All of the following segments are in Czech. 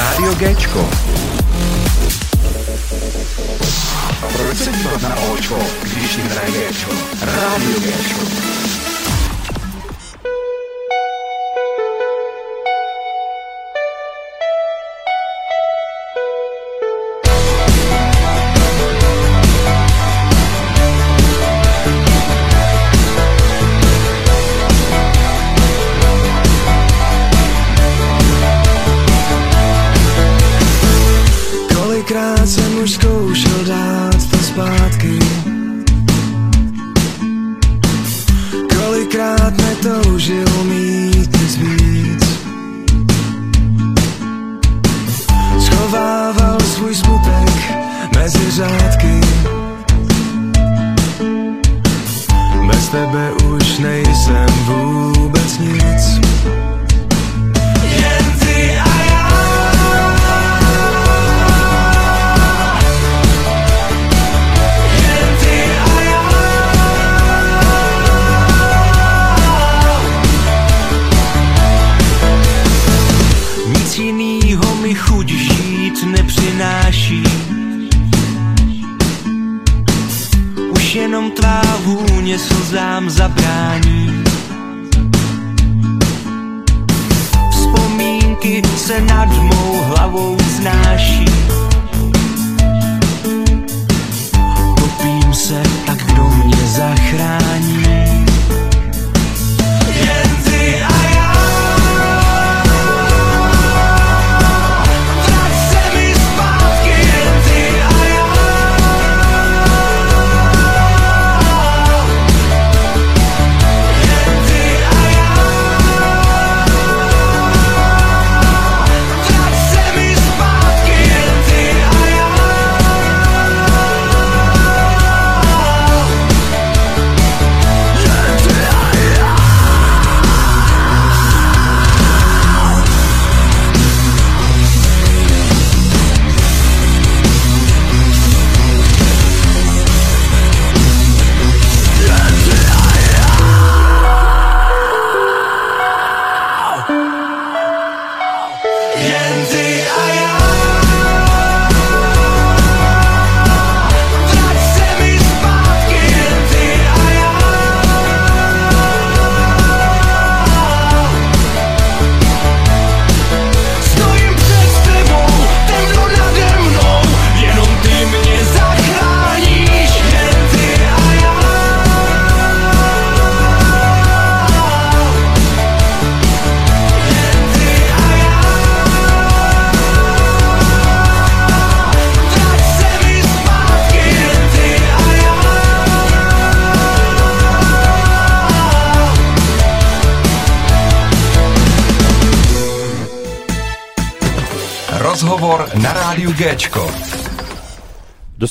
Rádio Géčko. Proč se dívat na Očko, když jim hraje Géčko? Rádio Géčko.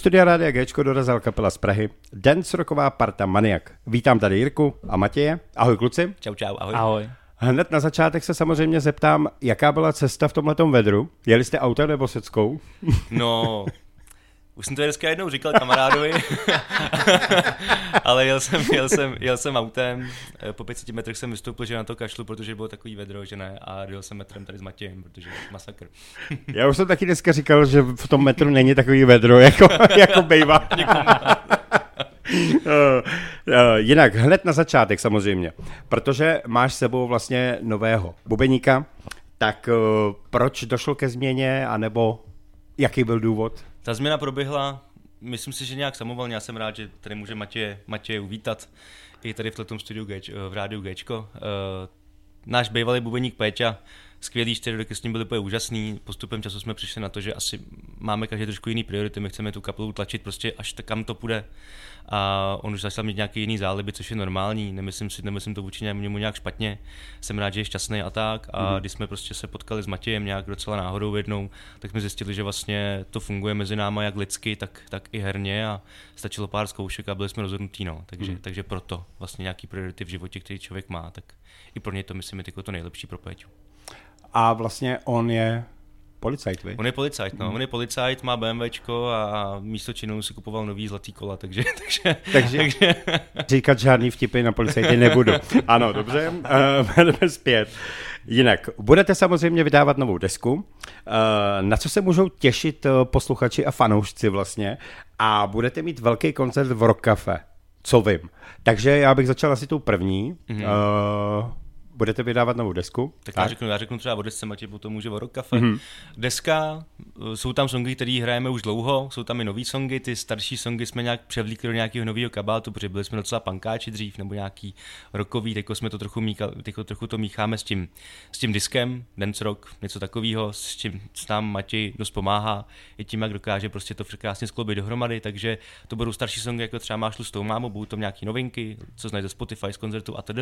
Studia Rádia Géčko dorazil kapela z Prahy, dance rocková parta Maniak. Vítám tady Jirku a Matěje. Ahoj kluci. Čau čau, ahoj. Ahoj. Hned na začátek se samozřejmě zeptám, jaká byla cesta v tomhletom vedru? Jeli jste autem nebo seckou? No, už jsem to dneska jednou říkal kamarádovi, ale jel jsem, jel, jsem, jel jsem autem, eh, po 500 metrech jsem vystoupil, že na to kašlu, protože bylo takový vedro, že ne, a jel jsem metrem tady s Matějem, protože masakr. Já už jsem taky dneska říkal, že v tom metru není takový vedro, jako, jako bejva. Eh, eh, Jinak hned na začátek samozřejmě, protože máš sebou vlastně nového bubeníka, tak proč došlo ke změně, anebo jaký byl důvod? Ta změna proběhla, myslím si, že nějak samovolně, já jsem rád, že tady může Matěje, Matěje uvítat i tady v tom studiu Geč, v rádiu Gčko. Eh, Náš bývalý bubeník Péťa, skvělý čtyři roky s ním byly úplně úžasný. Postupem času jsme přišli na to, že asi máme každý trošku jiný priority, my chceme tu kapelu tlačit prostě až tak, kam to půjde. A on už začal mít nějaký jiný záliby, což je normální, nemyslím si, nemyslím to vůči němu nějak špatně. Jsem rád, že je šťastný a tak. A mm. když jsme prostě se potkali s Matějem nějak docela náhodou jednou, tak jsme zjistili, že vlastně to funguje mezi náma jak lidsky, tak, tak i herně a stačilo pár zkoušek a byli jsme rozhodnutí. No. Takže, mm. takže proto vlastně nějaký priority v životě, který člověk má, tak i pro ně to myslím je to nejlepší pro Péťu. A vlastně on je policajt, vy? On je policajt, no. On je policajt, má BMWčko a místo činu si kupoval nový zlatý kola, takže... takže, Takže- takže Říkat žádný vtipy na policajtě nebudu. Ano, dobře, uh, jdeme zpět. Jinak, budete samozřejmě vydávat novou desku, uh, na co se můžou těšit uh, posluchači a fanoušci vlastně a budete mít velký koncert v Rock Cafe, co vím. Takže já bych začal asi tou první. Mm-hmm. Uh, budete vydávat novou desku. Tak, tak. Já, řeknu, já řeknu třeba o desce, Matěj potom může o Rock Cafe. Mm-hmm. Deska, eh, jsou tam songy, které hrajeme už dlouho, jsou tam i nový songy, ty starší songy jsme nějak převlíkli do nějakého nového kabátu, protože byli jsme docela pankáči dřív, nebo nějaký rokový, teď jsme to trochu, míka, teďko trochu to mícháme s tím, s tím diskem, dance rock, něco takového, s čím s nám Matěj dost pomáhá, i tím, jak dokáže prostě to krásně skloubit dohromady, takže to budou starší songy, jako třeba máš s tou mámou, budou tam nějaký novinky, co znají ze Spotify, z koncertu a td.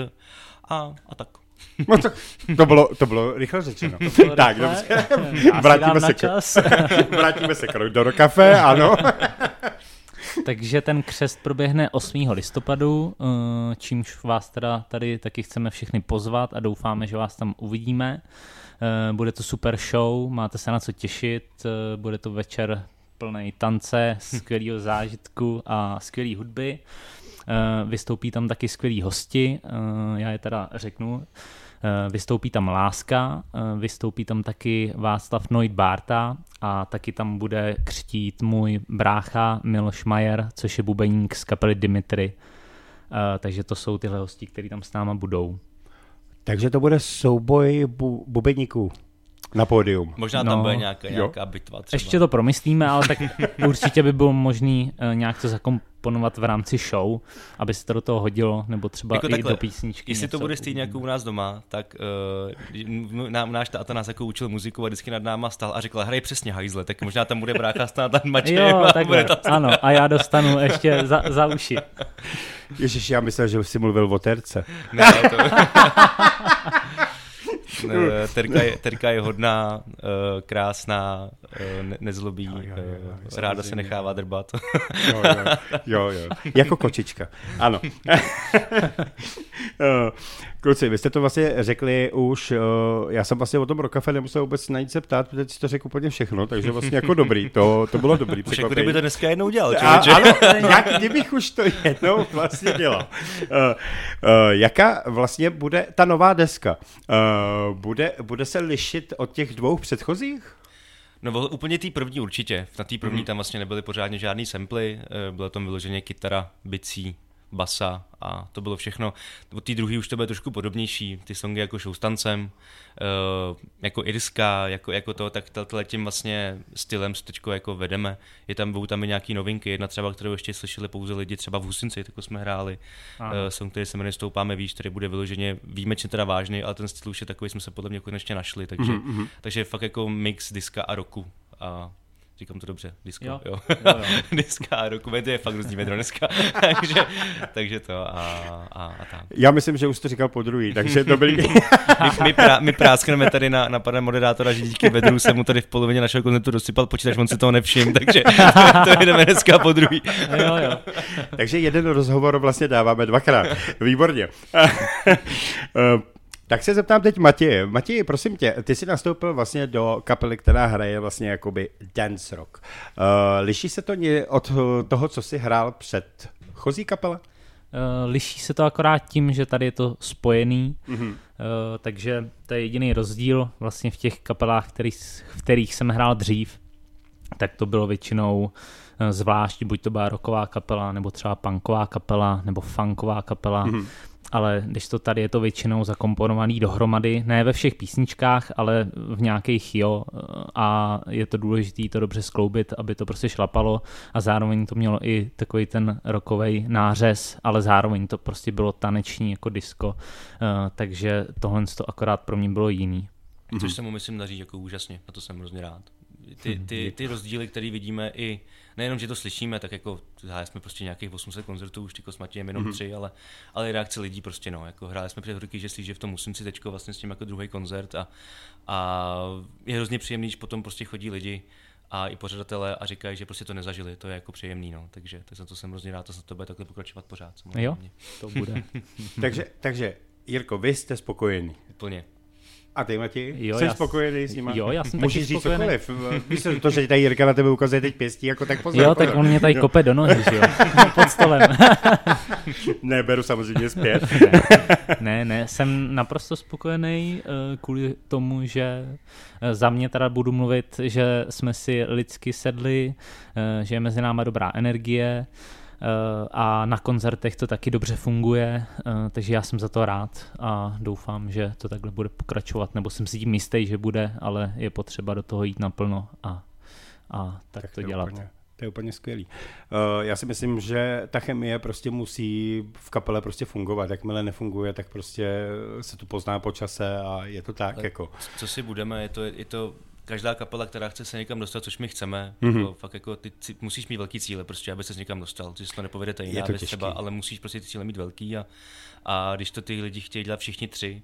A, a tak. No to, to, bylo, to bylo rychle řečeno. tak, dobře. Já si Vrátíme se, k, vrátíme se k, do Rock Cafe, ano. Takže ten křest proběhne 8. listopadu, eh, čímž vás teda tady taky chceme všechny pozvat a doufáme, že vás tam uvidíme. Eh, Bude to super show, máte se na co těšit, eh, bude to večer plný tance, skvělého zážitku a skvělé hudby. Eh, Vystoupí tam taky skvělí hosti, eh, já je teda řeknu. Eh, Vystoupí tam Láska, eh, vystoupí tam taky Václav Noit Bárta a taky tam bude křtít můj brácha Miloš Majer, což je bubeník z kapely Dimitry. Eh, Takže to jsou tyhle hosti, kteří tam s náma budou. Takže to bude souboj bu, bubeníků na pódium. Možná tam No, bude nějaká, jo. nějaká bitva třeba. Ještě to promyslíme, ale tak určitě by bylo možný nějak to zakomponovat v rámci show, aby se to do toho hodilo, nebo třeba Jako i takhle, do písničky. Jestli to něco. bude stejně jako u nás doma, tak uh, nám, náš táta nás jako učil muziku a vždycky nad náma stál a řekl, hraje přesně hajzle, tak možná tam bude brácha stát tam Matěj Jo, a bude tam ano, a já dostanu ještě za, za uši. Ježiš, já myslel, že jsi mluvil o terce. Ne, to... Terka, je, Terka je hodná, eh, krásná, ne- nezlobí, jo, jo, eh, ráda se nechává drbat. Jo, jo, jo, jo. Jako kočička. Ano. Eh, Kluci, vy jste to vlastně řekli už, eh, já jsem vlastně o tom Rokafe nemusel vůbec na nic se ptát, protože jsi to řekl úplně všechno, takže vlastně jako dobrý, to, to bylo dobrý Už jako kdyby to dneska jednou dělal, A, člověče. ano, jak kdybych už to jednou vlastně dělal. Uh, uh, jaká vlastně bude ta nová deska? Uh, bude, bude se lišit od těch dvou předchozích? No úplně tý první určitě. Na té první tam vlastně nebyly pořádně žádný samply, eh, bylo tam vyloženě kytara, bicí, basa a to bylo všechno. Od té druhé už to bude trošku podobnější, ty songy jako show s tancem, eh, jako Irska, jako, jako to, tak tím vlastně stylem se teďko jako vedeme. Je tam, budou tam i nějaký novinky, jedna třeba, kterou ještě slyšeli pouze lidi, třeba v Husinci, tak jsme hráli, Ano. uh, song, který se jmenuje Stoupáme výš, který bude vyloženě výjimečně teda vážný, ale ten styl už je takový, jsme se podle mě konečně našli, takže, mm-hmm. takže fakt jako mix diska a roku a Říkám to dobře, disko, Jo. jo. Jo, jo. diska a roku, to je fakt různý vedro dneska. takže, takže to a, a, a tak. Já myslím, že už to říkal po druhý, takže to byly... My, my, prá, my práskneme tady na, na pana moderátora, že díky vedru se mu tady v polovině našeho koncertu dosypal počítač, on si toho nevšim, takže to, to jdeme dneska po druhý. Jo, jo. takže jeden rozhovor vlastně dáváme dvakrát. Výborně. Tak se zeptám teď Matěje. Matěji, prosím tě, ty jsi nastoupil vlastně do kapely, která hraje vlastně jakoby dance rock. Uh, liší se to od toho, co jsi hrál před chozí kapele? Eh, Liší se to akorát tím, že tady je to spojený, mm-hmm. takže to je jediný rozdíl vlastně v těch kapelách, který, v kterých jsem hrál dřív, tak to bylo většinou zvlášť, buď to byla rocková kapela, nebo třeba punková kapela, nebo funková kapela, mm-hmm. Ale když to tady je to většinou zakomponovaný dohromady, ne ve všech písničkách, ale v nějakých jo a je to důležité to dobře skloubit, aby to prostě šlapalo a zároveň to mělo i takový ten rokový nářez, ale zároveň to prostě bylo taneční jako disco, eh, takže tohle to akorát pro mě bylo jiný. Což se mu myslím daří jako úžasně, na to jsem hrozně rád. Ty, ty, ty rozdíly, které vidíme i, nejenom, že to slyšíme, tak jako hráli jsme prostě nějakých 800 koncertů, už tyko s Matějem jenom tři, ale, ale i reakce lidí prostě no, jako hráli jsme před roky, že že v tom musím si teďko vlastně s tím jako druhý koncert a, a je hrozně příjemný, když potom prostě chodí lidi a i pořadatelé a říkají, že prostě to nezažili, to je jako příjemný, no, takže tak za to jsem hrozně rád, to se to bude takhle pokračovat pořád. Jo, to bude. takže, takže Jirko, vy jste spokojený. Úplně. A ty, Mati, Jo, jsi já s- spokojený s nima? jo, já jsem Můžeš taky říct spokojený. cokoliv. Víš co, to, že tady Jirka na tebe ukazuje teď pěstí, jako tak pozor. Jo, tak pozor. on mě tady kope do nohy, že jo, pod stolem. Ne, beru samozřejmě zpět. Ne, ne, jsem naprosto spokojený eh, kvůli tomu, že eh, za mě teda budu mluvit, že jsme si lidsky sedli, eh, že je mezi náma dobrá energie a na koncertech to taky dobře funguje, eh, takže já jsem za to rád a doufám, že to takhle bude pokračovat, nebo jsem si tím jistý, že bude, ale je potřeba do toho jít naplno a, a tak, tak to dělat. Úplně, to je úplně skvělý. Uh, já si myslím, že ta chemie prostě musí v kapele prostě fungovat. Jakmile nefunguje, tak prostě se to pozná po čase a je to tak. jako. Co si budeme, je to, je to každá kapela, která chce se někam dostat, což my chceme, Mhm. mm-hmm. fakt jako ty, musíš mít velký cíle, prostě, aby se někam dostal, se to nepovede ta jiná to věc třeba, ale musíš prostě ty cíle mít velký a, a když to ty lidi chtějí dělat všichni tři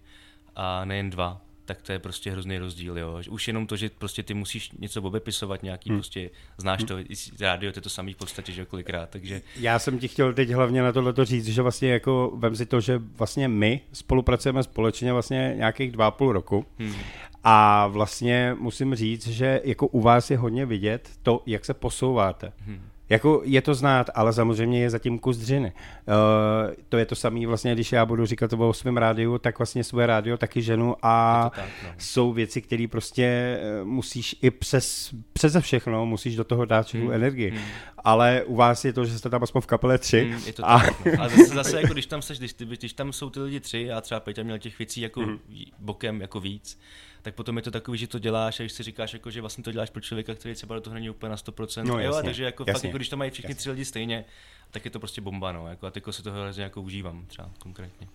a nejen dva, tak to je prostě hrozný rozdíl, jo. Už jenom to, že prostě ty musíš něco obepisovat, nějaký Hmm. prostě, znáš to, i z rádio, to je to samý v podstatě, že kolikrát, takže Já jsem ti chtěl teď hlavně na tohleto říct, že vlastně jako vem si to, že vlastně my spolupracujeme společně vlastně nějakých dva a půl roku Hmm. A vlastně musím říct, že jako u vás je hodně vidět to, jak se posouváte. Hmm. Jako je to znát, ale samozřejmě je zatím kus dřiny. Uh, to je to samé vlastně, když já budu říkat o svém rádiu, tak vlastně svoje rádio taky ženu a to tak, no. jsou věci, které prostě eh, musíš i přes, přeze všechno, musíš do toho dát hmm. energii. Hmm. Ale u vás je to, že jste tam aspoň v kapele tři. Mm, je to a, tak, no. A zase, zase jako když tam seš, když, když tam jsou ty lidi tři a třeba Peťa měl těch věcí jako Mhm. mm. bokem jako víc, tak potom je to takový, že to děláš a když si říkáš, jako, že vlastně to děláš pro člověka, který třeba do toho není úplně na 100%. No, jo, jasně, takže jako jasně, fakt, jako, když to mají všichni jasně. tři lidi stejně, tak je to prostě bomba, no. Jako, a teďko si toho hrozně jako užívám třeba konkrétně.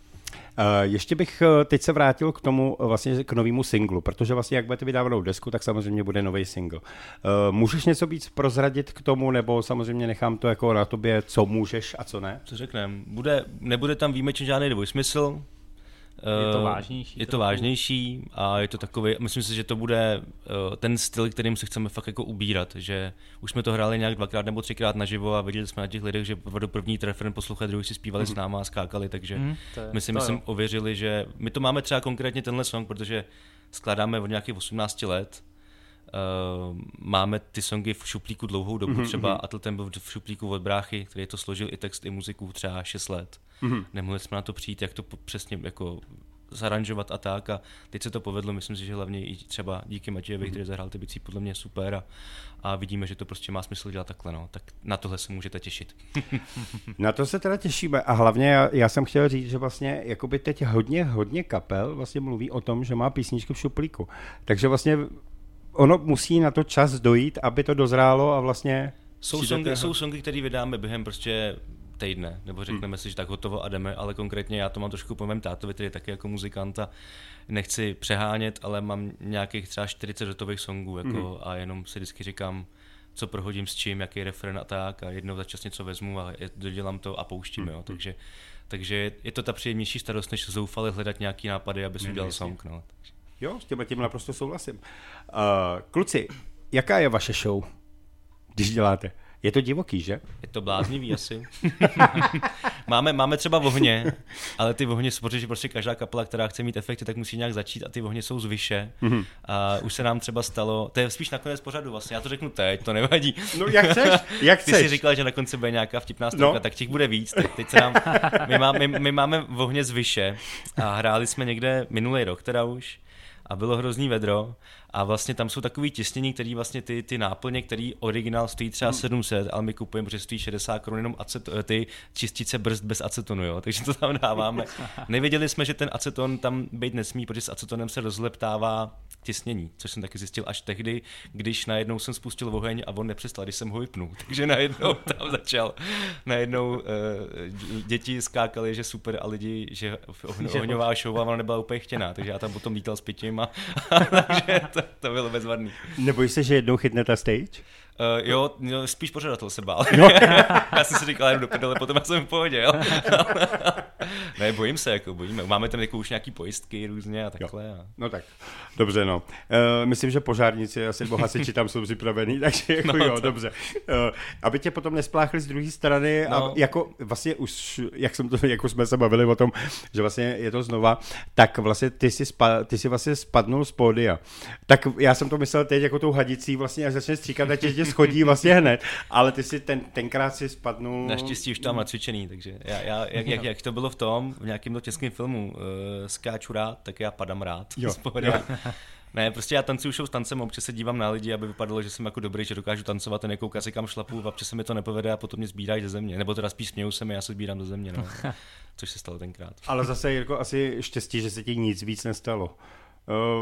Uh, ještě bych uh, teď se vrátil k tomu uh, vlastně k novému singlu, protože vlastně jak budete vydávat novou desku, tak samozřejmě bude nový single. Můžeš něco víc prozradit k tomu, nebo samozřejmě nechám to jako na tobě, co můžeš a co ne? Co řekneme? Bude, nebude tam výjimečně žádný dvojsmysl. Je to Eh, vážnější Je to trochu. vážnější a je to takový, myslím si, že to bude eh, ten styl, kterým se chceme fakt jako ubírat, že už jsme to hráli nějak dvakrát nebo třikrát naživo a viděli jsme na těch lidech, že do první treferen poslouchali, druhý si zpívali s náma a skákali, takže Mhm, to je- my si myslím jo. ověřili, že my to máme třeba konkrétně tenhle song, protože skládáme od nějakých 18 let, Uh, máme ty songy v šuplíku dlouhou dobu, třeba Atl ten byl v šuplíku od bráchy, který to složil i text, i muziku třeba 6 let. Nemohli jsme na to přijít, jak to po- přesně jako zaranžovat a tak a teď se to povedlo, myslím si, že hlavně i třeba díky Matějovi, který zahrál ty bicí podle mě super a, a vidíme, že to prostě má smysl dělat takhle, no. tak na tohle se můžete těšit. Na to se teda těšíme a hlavně já, já jsem chtěl říct, že vlastně jakoby teď hodně, hodně kapel vlastně mluví o tom, že má písničky v šuplíku. Takže vlastně ono musí na to čas dojít, aby to dozrálo a vlastně... Jsou songy, jsou songy, které vydáme během prostě týdne, nebo řekneme si, že tak hotovo a jdeme, ale konkrétně já to mám trošku po mém tátovi, který je taky jako muzikant a nechci přehánět, ale mám nějakých třeba 40 hotových songů jako, a jenom si vždycky říkám, co prohodím s čím, jaký referen a tak a jednou za čas něco vezmu a dodělám to a pouštím, jo, takže takže je to ta příjemnější starost, než zoufale hledat nějaký nápady, aby si udělal song. No. Jo, s tím tím naprosto souhlasím. Uh, kluci, jaká je vaše show, když děláte? Je to divoký, že? Je to bláznivý asi. máme, máme třeba vohně, ale ty vohně jsou, protože prostě každá kapela, která chce mít efekty, tak musí nějak začít a ty vohně jsou z vyše. Mhm. A už se nám třeba stalo, to je spíš nakonec pořadu vlastně, já to řeknu teď, to nevadí. No jak chceš, jak Ty chceš. jsi říkal, že na konci bude nějaká vtipná stovka, No. tak těch bude víc. Teď, teď se nám, my, má, my, my, máme vohně z vyše a hráli jsme někde minulý rok teda už a bylo hrozný vedro. A vlastně tam jsou takový tisnění, který vlastně ty, ty náplně, který originál stojí třeba 700, ale my kupujeme, protože stojí 60 korun jenom acet, ty čistice brzd bez acetonu, jo, takže to tam dáváme. Nevěděli jsme, že ten aceton tam být nesmí, protože s acetonem se rozleptává tisnění, což jsem taky zjistil až tehdy, když najednou jsem spustil oheň a on nepřestal, když jsem ho vypnul. Takže najednou tam začal, najednou uh, děti skákaly, že super a lidi, že ohň- ohňová show ona nebyla úplně chtěná, takže já tam potom lítal s pitím a, a takže to, to bylo bezvadný. Nebojíš se, že jednou chytne ta stage? Uh, jo, no, spíš pořadatel se bál. já jsem si říkal, jenom do prdele, potom já jsem v pohodě, jo. Ne, bojím se, jako bojíme. Máme tam jako už nějaký pojistky různě a takhle. A... No tak, dobře no. Uh, myslím, že požárníci, asi nebo hasiči tam jsou připravení, takže jako No, jo, to- dobře. Uh, aby tě potom nespláchli z druhé strany a No. jako vlastně už, jak, jsem to, jak už jsme se bavili o tom, že vlastně je to znova, tak vlastně ty si, spa, ty si vlastně spadnul z pódia. Tak já jsem to myslel teď jako tou hadicí vlastně, až začne stříkat, tě schodí vlastně hned, ale ty si ten, tenkrát si spadnul... Naštěstí už mám nacvičený, takže já, já jak, jak, jak, to bylo v tom, v nějakém to českém filmu, uh, skáču rád, tak já padám rád. Jo, pódia. Ne, prostě já tancuju show s tancem, občas se dívám na lidi, aby vypadalo, že jsem jako dobrý, že dokážu tancovat a nekoukat si kam šlapu, a občas se mi to nepovede a potom mě sbírají ze země. Nebo teda spíš smějou se mi, já se sbírám do země. No. Což se stalo tenkrát. Ale zase jako asi štěstí, že se ti nic víc nestalo.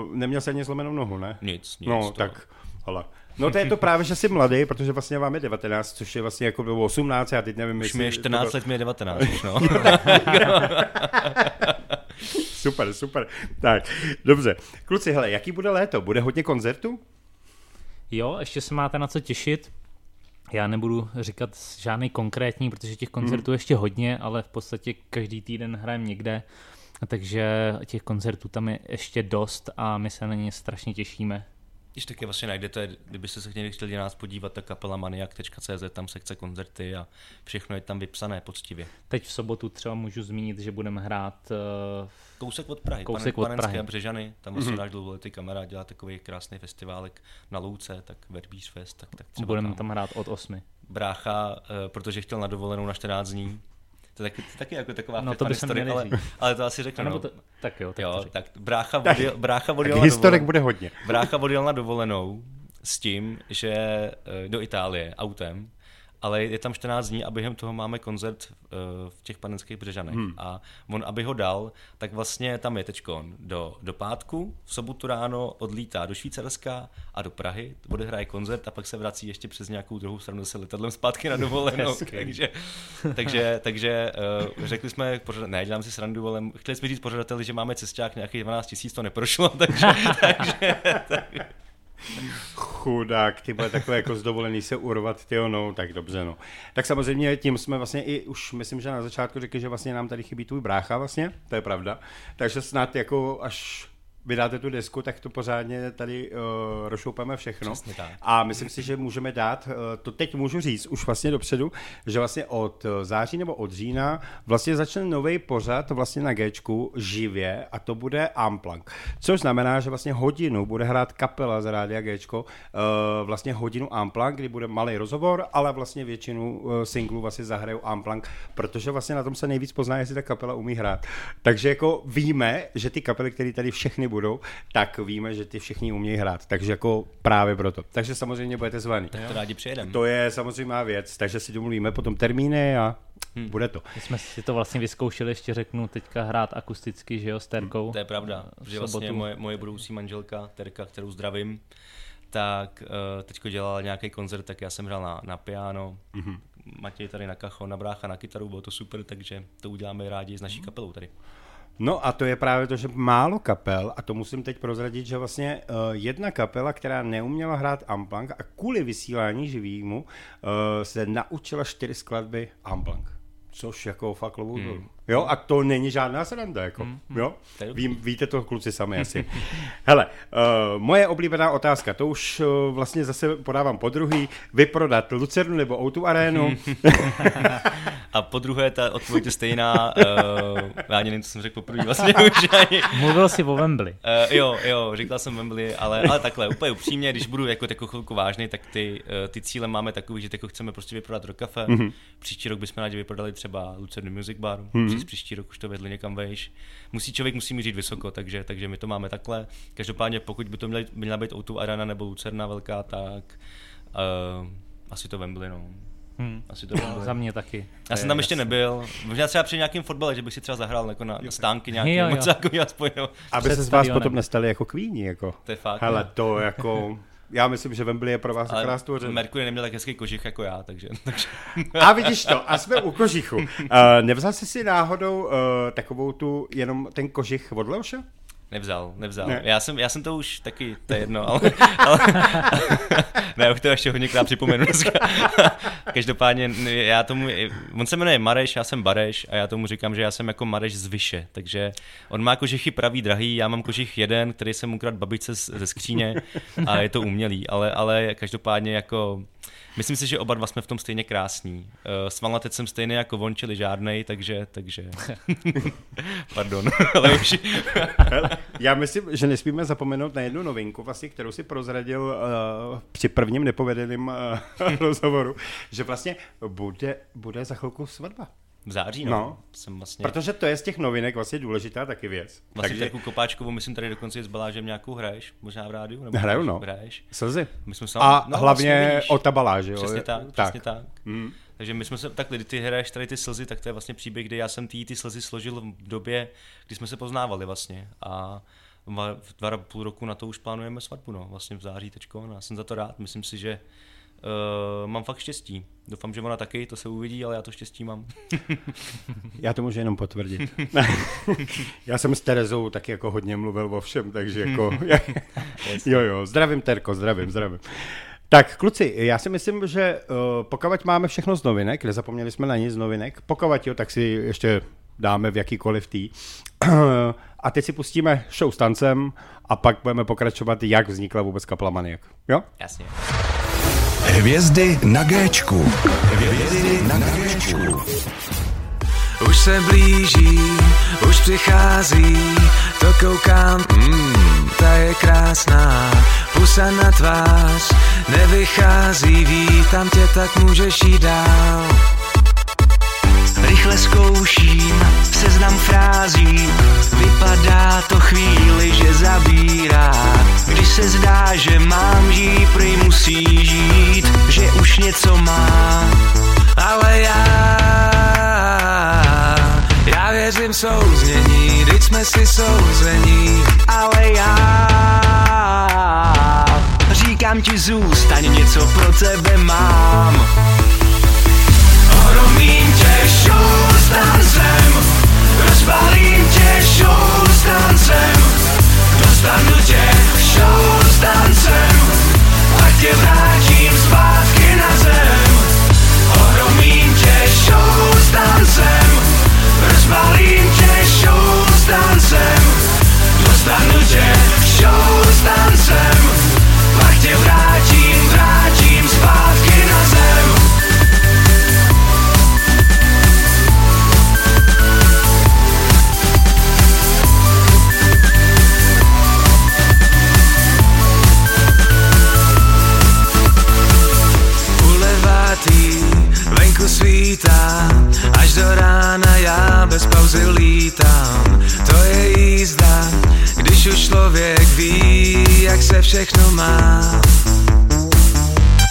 Uh, neměl jsi ani zlomenou nohu, ne? Nic, nic. No, to- tak, ale. No to je to právě, že jsi mladý, protože vlastně vám je 19, což je vlastně jako bylo 18, já teď nevím, Už jestli mi je to 14 bylo- let, mi je 19 už, no. Super, super. Tak, dobře. Kluci, hele, jaký bude léto? Bude hodně koncertů? Jo, ještě se máte na co těšit. Já nebudu říkat žádný konkrétní, protože těch koncertů ještě hodně, ale v podstatě každý týden hrajeme někde, takže těch koncertů tam je ještě dost a my se na ně strašně těšíme. Když taky vlastně najdete, kdybyste se chtěli, chtěli na nás podívat, tak kapela maniak.cz, tam sekce koncerty a všechno je tam vypsané poctivě. Teď v sobotu třeba můžu zmínit, že budeme hrát eh, Kousek od Prahy, Kousek Pane- od Panenské Prahy. Břežany, tam vlastně mm-hmm. náš dlouholetý kamarád dělá takový krásný festiválek na Louce, tak Verbíř Fest, tak, tak třeba budeme tam. tam hrát od 8. Brácha, eh, protože chtěl na dovolenou na 14 dní, to je taky, taky jako taková No, to story, měli ale, ale to asi řeknu. No. to, tak jo, tak to Jo, tak brácha odjel, brácha Tak odjel na historek dovolenou. bude hodně. Brácha odjel na dovolenou s tím, že eh, do Itálie autem, ale je tam 14 dní a během toho máme koncert eh, v těch panenských břežanech. Hmm. A on, aby ho dal, tak vlastně tam je teďkon do, do pátku, v sobotu ráno odlítá do Švýcarska a do Prahy, odehraje koncert a pak se vrací ještě přes nějakou druhou stranu zase letadlem zpátky na dovolenou. takže, takže, takže uh, řekli jsme, pořad, ne, dělám si srandu, ale chtěli jsme říct pořadateli, že máme cesták nějakých 12 tisíc, to neprošlo, takže, takže, takže Chudák, ty bude takové jako zdovolený se urvat, ty no, tak dobře, no. Tak samozřejmě tím jsme vlastně i už, myslím, že na začátku řekli, že vlastně nám tady chybí tvůj brácha vlastně, to je pravda. Takže snad jako až vydáte tu desku, tak to pořádně tady uh, rozšoupeme všechno. Přesně tak. A myslím si, že můžeme dát, eh, to teď můžu říct už vlastně dopředu, že vlastně od eh, září nebo od října vlastně začne nový pořad vlastně na Gčku živě a to bude Amplank. Což znamená, že vlastně hodinu bude hrát kapela z Rádia Gčko, eh, vlastně hodinu Amplank, kdy bude malý rozhovor, ale vlastně většinu eh, singlů vlastně zahrajou Amplank, protože vlastně na tom se nejvíc pozná, jestli ta kapela umí hrát. Takže jako víme, že ty kapely, které tady všechny budou, tak víme, že ty všichni umějí hrát. Takže jako právě proto. Takže samozřejmě budete zvaný. to rádi přijedeme. To je samozřejmá věc, takže si domluvíme potom termíny a Hmm. bude to. My jsme si to vlastně vyzkoušeli, ještě řeknu, teďka hrát akusticky, že jo, s Terkou. To je pravda, v že vlastně sobotu. moje, moje budoucí manželka, Terka, kterou zdravím, tak uh, teďko dělala nějaký koncert, tak já jsem hrál na, na piano, mm-hmm. Matěj tady na kacho, na brácha na kytaru, bylo to super, takže to uděláme rádi s naší kapelou tady. No a to je právě to, že málo kapel, a to musím teď prozradit, že vlastně uh, jedna kapela, která neuměla hrát Amplank a kvůli vysílání živýmu uh, se naučila čtyři skladby Amplank. Což jako fakt lovu hmm. Jo, a to není žádná sranda, jako. Jo? To je dobrý. Ví, víte to kluci sami asi. Hele, uh, moje oblíbená otázka, to už uh, vlastně zase podávám po druhý. Vyprodat Lucernu nebo Outu Arenu? A po druhé, ta odpověď je stejná, uh, já ani nevím, co jsem řekl poprvé vlastně už ani. Mluvil jsi o Wembley. Uh, jo, jo, říkal jsem Wembley, ale, ale takhle, úplně upřímně, když budu jako takovou chvilku vážný, tak ty, uh, ty cíle máme takový, že jako chceme prostě vyprodat do kafe. Mm-hmm. Příští rok bychom rádi vyprodali třeba Lucerny Music Bar, mm-hmm. Přes příští rok už to vedli někam vejš. Musí člověk musí mířit vysoko, takže, takže my to máme takhle. Každopádně, pokud by to měla, měla být O2 Arena nebo Lucerna velká, tak uh, asi to Wembley, no. Hmm. Asi to Wembley. Za mě taky. Já jsem tam ještě jasný. nebyl. Možná třeba při nějakém fotbale, že bych si třeba zahrál jako na, na stánky nějaký, Jo, jo. moc jako aspoň, no. Aby se z vás potom nestali jako kvíni, jako. To je fakt. Hele, to jako... Já myslím, že Wembley je pro vás Ale akorát stvořen. Mercury neměl tak hezký kožich jako já, takže, takže A vidíš to, a jsme u kožichu. Uh, nevzal jsi si náhodou uh, takovou tu, jenom ten kožich od Leoša? Nevzal, nevzal. Ne. Já, jsem, já jsem to už taky, to je jedno, ale, ale ne, už to ještě hodněkrát připomenu dneska. Každopádně já tomu, on se jmenuje Mareš, já jsem Bareš a já tomu říkám, že já jsem jako Mareš z Vyše, takže on má kožichy pravý drahý, já mám kožich jeden, který jsem ukradl babičce ze skříně a je to umělý, ale, ale každopádně jako Myslím si, že oba dva jsme v tom stejně krásní. Uh, Svalnatec jsem stejný jako on, čili žádnej, takže, takže... Pardon, ale už... Hele, Já myslím, že nesmíme zapomenout na jednu novinku, vlastně, kterou si prozradil uh, při prvním nepovedeném uh, rozhovoru, že vlastně bude, bude za chvilku svatba. V září, no. No. no. Jsem vlastně... Protože to je z těch novinek vlastně důležitá taky věc. Vlastně Takže takovou kopáčkovou, myslím tady dokonce s Balážem nějakou hraješ, možná v rádiu? Nebo Hraju, no. Hraješ. slzy. My jsme se, A no, hlavně vlastně o tabaláži. jo. Přesně tak, přesně tak. Mm. Takže my jsme se, takhle, ty hraješ tady ty slzy, tak to je vlastně příběh, kdy já jsem ty, ty slzy složil v době, kdy jsme se poznávali vlastně. A dva, v dva a půl roku na to už plánujeme svatbu, no, vlastně v září teďko. Já jsem za to rád, myslím si, že uh, mám fakt štěstí. Doufám, že ona taky, to se uvidí, ale já to štěstí mám. Já to můžu jenom potvrdit. Já jsem s Terezou taky jako hodně mluvil o všem, takže jako... jo, jo, zdravím Terko, zdravím, zdravím. Tak, kluci, já si myslím, že uh, pokud máme všechno z novinek, nezapomněli jsme na nic z novinek, pokud jo, tak si ještě dáme v jakýkoliv tý. a teď si pustíme show s tancem a pak budeme pokračovat, jak vznikla vůbec kapela Maniak. Jo? Jasně. Hvězdy na Géčku. Hvězdy na Géčku. Už se blíží, už přichází, to koukám, mm, ta je krásná, pusa na tvář, nevychází, vítám tě, tak můžeš jít dál. Rychle zkouším seznam frází, vypadá to chvíli, že zabírá. Když se zdá, že mám žít, prý musí žít, že už něco má. Ale já, já věřím souznění, teď jsme si souzení. Ale já, říkám ti zůstaň, něco pro tebe mám. Ohromím tě show s tancem Rozbalím tě show s tancem Dostanu tě show s tancem Pak tě vrátím zpátky na zem. Ohromím tě show s tancem Rozbalím tě show s tancem Dostanu tě show s tancem Pak tě vrátím do rána já bez pauzy lítám. To je jízda, když už člověk ví, jak se všechno má.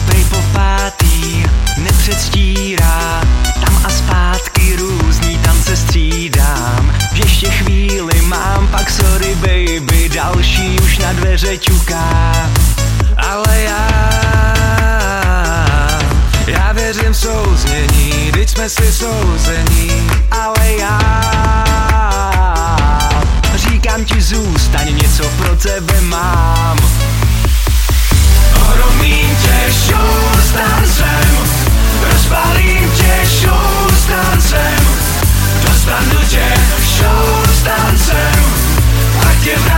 Prej po pátý, nepředstírá, tam a zpátky různý tance střídám. Ještě chvíli mám, pak sorry baby, další už na dveře ťuká. Jsme si souzení. Ale já, říkám ti zůstaň, něco pro tebe mám. Ohromím tě show s tě show s Dostanu tě show s tancem tě vrátím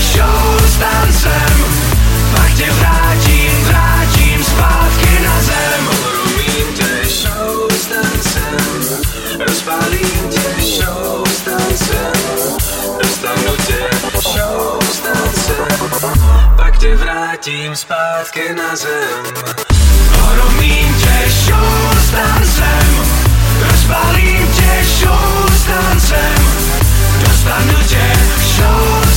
show s tancem Pak tě vrátím, vrátím zpátky na zem Ohromím tě show s tancem Rozbalím tě show s tancem Dostanu tě show s tancem Pak tě vrátím zpátky na zem Ohromím tě show s tancem Rozbalím tě show s tancem Dostanu tě show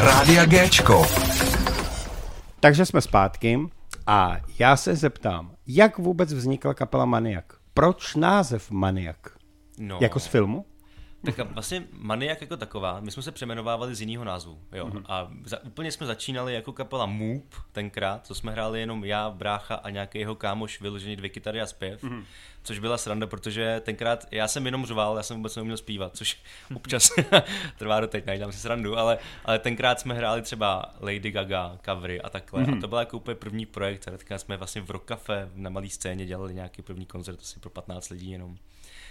Rádia Géčko. Takže jsme zpátky a já se zeptám, jak vůbec vznikla kapela Maniak? Proč název Maniak? No. Jako z filmu? Tak a vlastně Maniak jako taková, my jsme se přeměnovávali z jiného názvu, jo. Mhm. Mm-hmm. A za, úplně jsme začínali jako kapela Moop tenkrát, to jsme hráli jenom já, brácha a nějaký jeho kámoš, vyložený dvě kytary a zpěv, Mhm. mm-hmm. což byla sranda, protože tenkrát já jsem jenom řval, já jsem vůbec neuměl zpívat, což občas trvá do teď, najdám si srandu, ale, ale tenkrát jsme hráli třeba Lady Gaga, covery a takhle. Mhm. Mm-hmm. A to byl jako úplně první projekt, a teďka jsme vlastně v Rock Cafe na malé scéně dělali nějaký první koncert asi pro 15 lidí jenom.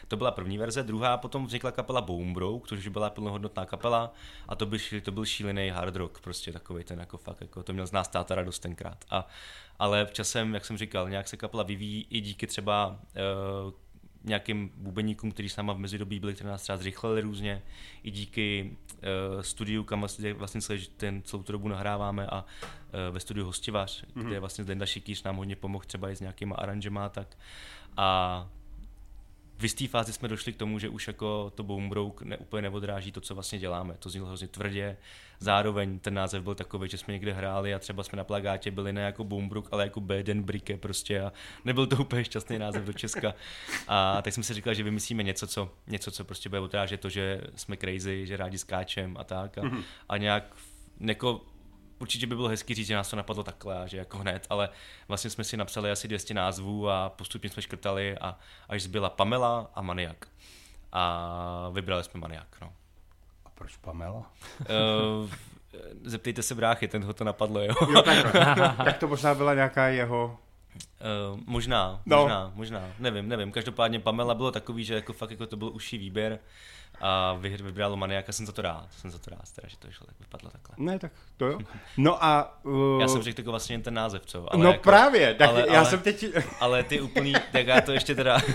To byla první verze, druhá potom vznikla kapela Boombroke, což byla plnohodnotná kapela a to byl, to byl šílený hard rock, prostě takový ten jako fakt, jako to měl z nás táta radost tenkrát. A, ale v časem, jak jsem říkal, nějak se kapela vyvíjí i díky třeba uh, nějakým bubeníkům, kteří s náma v mezidobí byli, kteří nás třeba zrychlili různě, i díky uh, studiu, kam vlastně, vlastně celý ten, celou tu dobu nahráváme a uh, ve studiu Hostivař, mm-hmm. kde vlastně Zdenda Šikýř nám hodně pomohl třeba i s nějakýma aranžema a tak. A v jisté fázi jsme došli k tomu, že už jako to Boombroke ne, úplně neodráží to, co vlastně děláme. To znělo hrozně tvrdě. Zároveň ten název byl takový, že jsme někde hráli a třeba jsme na plagátě byli ne jako Boombrook, ale jako Beden Brike prostě a nebyl to úplně šťastný název do Česka. A tak jsme si říkali, že vymyslíme něco, co, něco, co prostě bude odrážet to, že jsme crazy, že rádi skáčem a tak. A, a nějak jako určitě by bylo hezký říct, že nás to napadlo takhle a že jako hned, ale vlastně jsme si napsali asi 200 názvů a postupně jsme škrtali a až zbyla Pamela a Maniak. A vybrali jsme Maniak, no. A proč Pamela? Uh, zeptejte se bráchy, ten ho to napadlo, jo. Jo, tak to možná byla nějaká jeho... Uh, možná, No. možná, možná, nevím, nevím. Každopádně Pamela bylo takový, že jako fakt jako to byl užší výběr a vy- vybralo Maniaka, jsem za to rád, jsem za to rád, teda, že to šlo, tak vypadlo takhle. Ne, tak to jo. No a... Uh, Já jsem řekl jako vlastně jen ten název, co? Ale no jako, právě, tak ale- já ale- jsem teď... Ale ty úplný, tak já to ještě teda...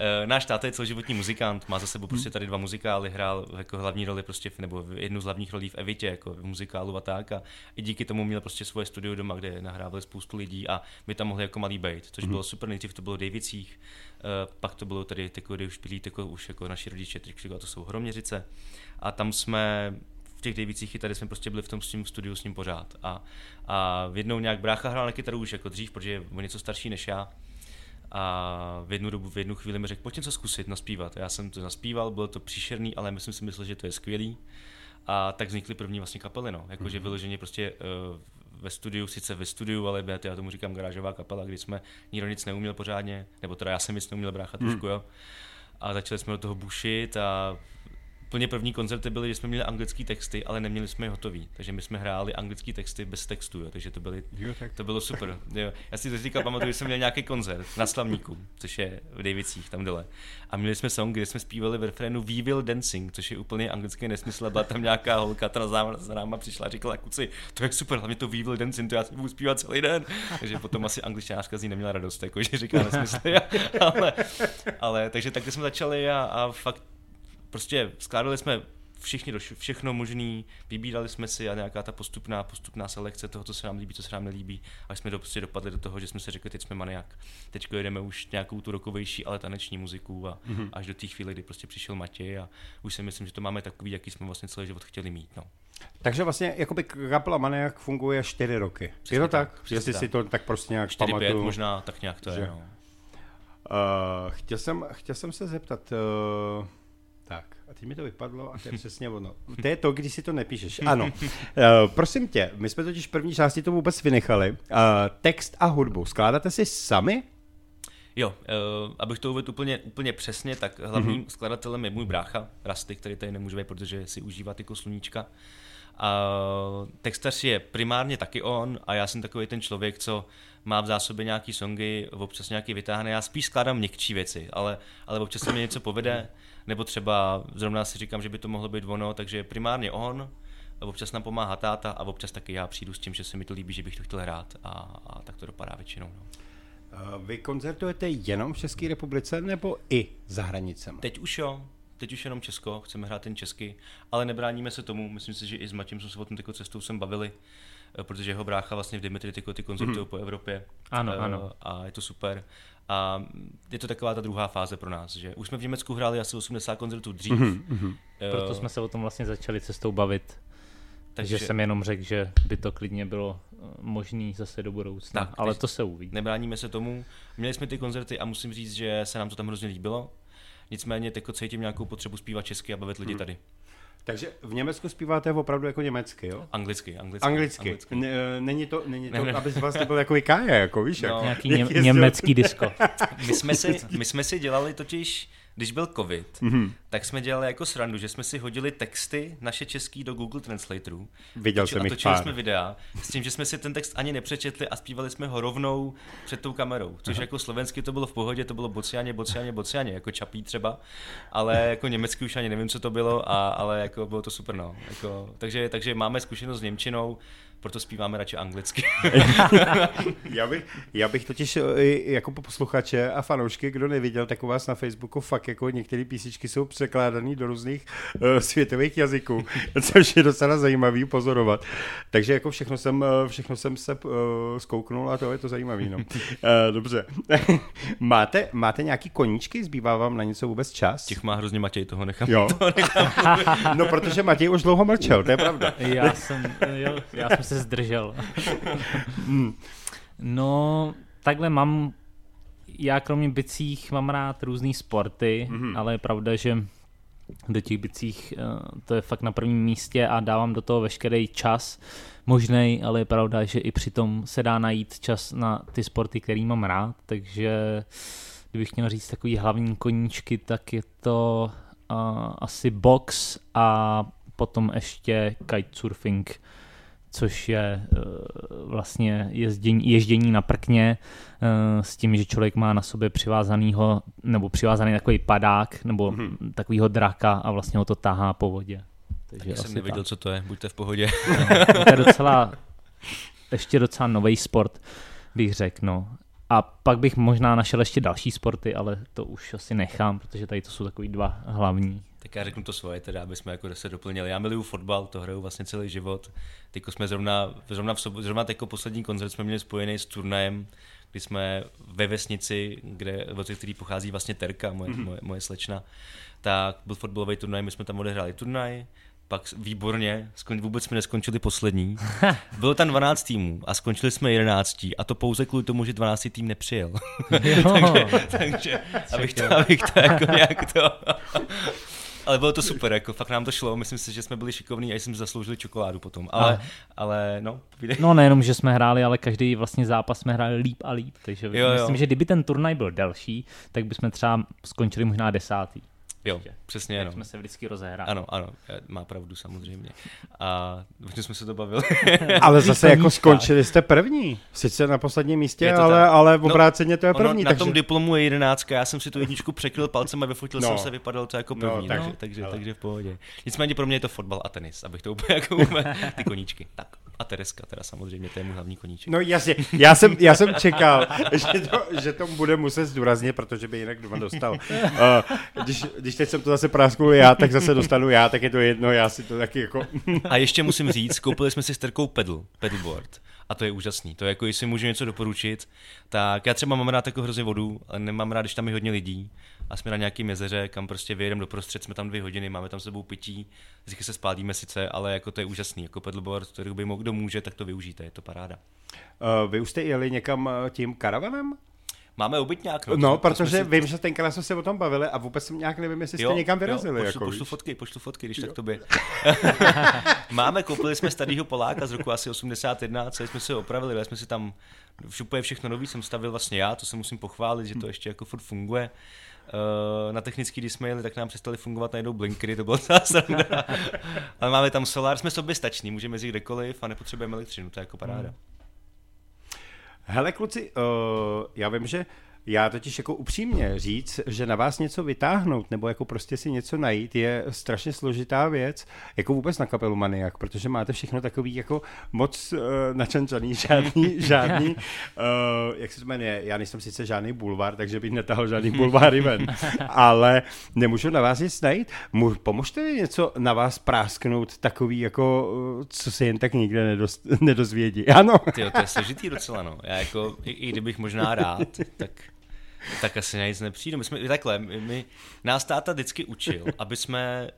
Eh, Náš táta je celoživotní muzikant, má za sebou prostě tady dva muzikály, hrál jako hlavní roli prostě, nebo jednu z hlavních rolí v Evitě, jako v muzikálu a tak. A i díky tomu měl prostě svoje studio doma, kde nahrávali spoustu lidí a my tam mohli jako malý bejt, což bylo super. Nejdřív to bylo v Davicích, eh, pak to bylo tady, jako, kde už byli jako, už jako naši rodiče, teď to jsou Hroměřice. A tam jsme v těch Davicích i tady jsme prostě byli v tom s ním studiu s ním pořád. A, a jednou nějak brácha hrál na kytaru už jako dřív, protože je o něco starší než já. A v jednu dobu, v jednu chvíli mi řekl, pojď něco zkusit naspívat. Já jsem to naspíval, bylo to příšerný, ale myslím si myslel, že to je skvělý. A tak vznikly první vlastně kapely, no. Jakože vyloženě prostě uh, ve studiu, sice ve studiu, ale já tomu říkám garážová kapela, kdy jsme nikdo nic neuměl pořádně, nebo teda já jsem nic neuměl brácha trošku, jo. A začali jsme do toho bušit a Úplně první koncerty byly, že jsme měli anglické texty, ale neměli jsme je hotový. Takže my jsme hráli anglické texty bez textu, jo. takže to, byly, Jo, tak. to bylo super. Jo. Já si to říkal, pamatuju, že jsem měl nějaký koncert na Slavníku, což je v Davicích, tam dole. A měli jsme song, kde jsme zpívali v refrénu We Will Dancing, což je úplně anglický nesmysl. A Byla tam nějaká holka, která za náma- přišla a říkala, kuci, to je super, hlavně to We Will Dancing, to já si budu zpívat celý den. Takže potom asi angličářka z ní neměla radost, jako, že říká nesmysly. ale, ale, takže takhle jsme začali a, a fakt prostě skládali jsme všichni do všechno možný, vybírali jsme si a nějaká ta postupná, postupná selekce toho, co se nám líbí, co se nám nelíbí, až jsme do, prostě dopadli do toho, že jsme si řekli, teď jsme maniak. Teď jedeme už nějakou tu rokovější, ale taneční muziku a mm-hmm. až do té chvíle, kdy prostě přišel Matěj a už si myslím, že to máme takový, jaký jsme vlastně celý život chtěli mít. No. Takže vlastně jakoby kapela Maniak funguje čtyři roky. Přesně je to tak, tak? Jestli tak. si to tak prostě nějak 4 5 pamatuju. možná, tak nějak to že- je. No. Uh, chtěl, jsem, chtěl jsem se zeptat, uh, tak, a teď mi to vypadlo a to je přesně ono. To je to, když si to nepíšeš. Ano. Uh, prosím tě, my jsme totiž v první části to vůbec vynechali. Uh, text a hudbu skládáte si sami? Jo, uh, abych to uvedl úplně, úplně přesně, tak hlavním mm-hmm. skladatelem je můj brácha, Rasty, který tady nemůže být, protože si užívá ty sluníčka. A textař je primárně taky on a já jsem takový ten člověk, co má v zásobě nějaký songy, občas nějaký vytáhne. Já spíš skládám měkčí věci, ale, ale občas se mi něco povede, nebo třeba zrovna si říkám, že by to mohlo být ono, takže primárně on, občas nám pomáhá táta a občas taky já přijdu s tím, že se mi to líbí, že bych to chtěl hrát a, a tak to dopadá většinou. No. Uh, vy koncertujete jenom v České republice nebo i za hranicemi? Teď už jo, teď už jenom Česko, chceme hrát ten česky, ale nebráníme se tomu, myslím si, že i s Matějem jsme se o tom tyko cestou sem bavili, eh, protože jeho brácha vlastně v Dimitri tyko ty koncertují po Evropě. Ano, Eh, ano. A je to super. A je to taková ta druhá fáze pro nás, že už jsme v Německu hráli asi 80 koncertů dřív. Eh, Proto jsme se o tom vlastně začali cestou bavit. Takže jsem jenom řekl, že by to klidně bylo eh, možný zase do budoucna, Tak, ale to se uvidí. Nebráníme se tomu. Měli jsme ty koncerty a musím říct, že se nám to tam hrozně líbilo. Nicméně teď cítím nějakou potřebu zpívat česky a bavit lidi tady. Takže v Německu zpíváte opravdu jako německy, jo? Anglicky, anglicky. Anglicky. anglicky. N- eh, Není to, není Ne, to ne. aby z vás nebyl jako Kája, jako víš, jak? No. Nějaký jak ně, jezdil- německý disko. My jsme, si, my jsme si dělali totiž, když byl covid, Mhm. mm-hmm. Tak jsme dělali jako srandu, že jsme si hodili texty naše český do Google Translatorů. Viděl jsem a jich točili pár. jsme videa s tím, že jsme si ten text ani nepřečetli a zpívali jsme ho rovnou před tou kamerou. Což Aha. jako slovensky to bylo v pohodě, to bylo bocianě, bocianě, bocianě, jako čapí třeba, ale jako německy už ani nevím, co to bylo, a, ale jako bylo to super, no. Jako, takže, takže máme zkušenost s Němčinou, proto zpíváme radši anglicky. Já bych, já bych totiž eh, jako po posluchače a fanoušky, kdo neviděl, tak u vás na Facebooku fakt jako některé písničky jsou překládané do různých uh, světových jazyků, což je docela zajímavý pozorovat. Takže jako všechno jsem, eh, všechno jsem se uh, zkouknul a to je to zajímavý. No. Uh, dobře. máte, máte nějaký koníčky? Zbývá vám na něco vůbec čas? Těch má hrozně Matěj, toho nechám. Jo. no, protože Matěj už dlouho mlčel, to je pravda. Já jsem, jo, já jsem se zdržel. no, takhle mám, já kromě bicích mám rád různý sporty, mm-hmm. ale je pravda, že do těch bicích eh, to je fakt na prvním místě a dávám do toho veškerý čas možnej, ale je pravda, že i přitom se dá najít čas na ty sporty, který mám rád, takže kdybych měl říct takový hlavní koníčky, tak je to uh, asi box a potom ještě kitesurfing, což je uh, vlastně jezdění, ježdění na prkně uh, s tím, že člověk má na sobě přivázanýho, nebo přivázaný takový padák, nebo hmm. takovýho draka a vlastně ho to tahá po vodě. Takže Já jsem asi nevěděl, tak. co to je, buďte v pohodě. to je docela, ještě docela nový sport, bych řekl, no. A pak bych možná našel ještě další sporty, ale to už asi nechám, protože tady to jsou takový dva hlavní. Tak já řeknu to svoje, teda, aby jsme jako se doplnili. Já miluju fotbal, to hraju vlastně celý život. Teďko jsme zrovna, zrovna, v sobo, zrovna teďko poslední koncert jsme měli spojený s turnajem, kdy jsme ve vesnici, kde, od který pochází vlastně Terka, moje, mm-hmm. moje, moje slečna, tak byl fotbalový turnaj, my jsme tam odehráli turnaj, pak výborně, skon, vůbec jsme neskončili poslední. Bylo tam 12 týmů a skončili jsme 11 a to pouze kvůli tomu, že 12 tým nepřijel. Jo. Takže, abych to, abych to jako nějak to... Ale bylo to super, jako fakt nám to šlo, myslím si, že jsme byli šikovní a jsme zasloužili čokoládu potom, ale, ale no, povídej. No nejenom, že jsme hráli, ale každý vlastně zápas jsme hráli líp a líp, takže Jo, jo, jo. myslím, že kdyby ten turnaj byl delší, tak bychom třeba skončili možná desátý. Jo, přesně, Jak no. jsme se vždycky rozehráli. Ano, ano, má pravdu samozřejmě. A hodně jsme se to bavili. Ale zase jako skončili jste první. Sice na posledním místě, ale, tak. ale v No, obráceně to je Ono, první. na takže... tom diplomu je jedenáctka, já jsem si tu jedničku překryl palcem a vyfotil No. jsem se, vypadalo to jako No, první, tak- takže, takže, hele. takže v pohodě. Nicméně pro mě je to fotbal a tenis, abych to úplně jako ty koníčky. Tak a Tereska teda samozřejmě, to je můj hlavní koníček. No jasně, já jsem, já jsem čekal, že to, že to bude muset zdůraznit, protože by jinak doma dostal. Uh, když, když teď jsem to zase prásknul já, tak zase dostanu já, tak je to jedno, já si to taky jako... A ještě musím říct, koupili jsme si s Terkou pedal, pedalboard. A to je úžasný. To je jako, jestli můžu něco doporučit, tak já třeba mám rád jako hrozně vodu, ale nemám rád, když tam je hodně lidí. A jsme na nějakém jezeře, kam prostě vyjedeme doprostřed, jsme tam dvě hodiny, máme tam sebou pití, vždycky se spálíme sice, ale jako to je úžasný. Jako pedalboard, který by mohl, kdo může, tak to využijte, je to paráda. Uh, vy už jste jeli někam eh, tím karavanem? Máme obytňák, No, no protože si- vím, že tenkrát jsme se o tom bavili a vůbec jsem nějak nevím, jestli jste někam vyrazili. Jo, jako, pošlu, pošlu víš. fotky, pošlu fotky, když tak tobě. Máme, koupili jsme starýho Poláka z roku asi 81, celý jsme si ho opravili, dali jsme si tam všupe všechno nový, jsem stavil vlastně já, to se musím pochválit, že to ještě jako furt funguje. Eh, Na technický, když jsme jeli, tak nám přestali fungovat najednou blinkery, to bylo sranda. Ale máme tam solár, jsme soběstační, můžeme jezdit kdekoliv a nepotřebujeme elektřinu, to je jako paráda. Hele kluci, uh, já vím, že já totiž jako upřímně říct, že na vás něco vytáhnout nebo jako prostě si něco najít je strašně složitá věc, jako vůbec na kapelu Maniak, protože máte všechno takový jako moc uh, načančaný, žádný, žádný, uh, jak se to jmenuje, já nejsem sice žádný bulvár, takže bych netahal žádný bulváry ven, ale nemůžu na vás nic najít. Pomožte mi něco na vás prásknout takový jako, uh, co se jen tak nikde nedost, nedozvědí. Ano. Ty, to je složitý docela, no. Já jako, i, i kdybych možná rád, tak, tak asi na nic nepřijdu. My jsme takhle, my, my, nás táta vždycky učil, aby jsme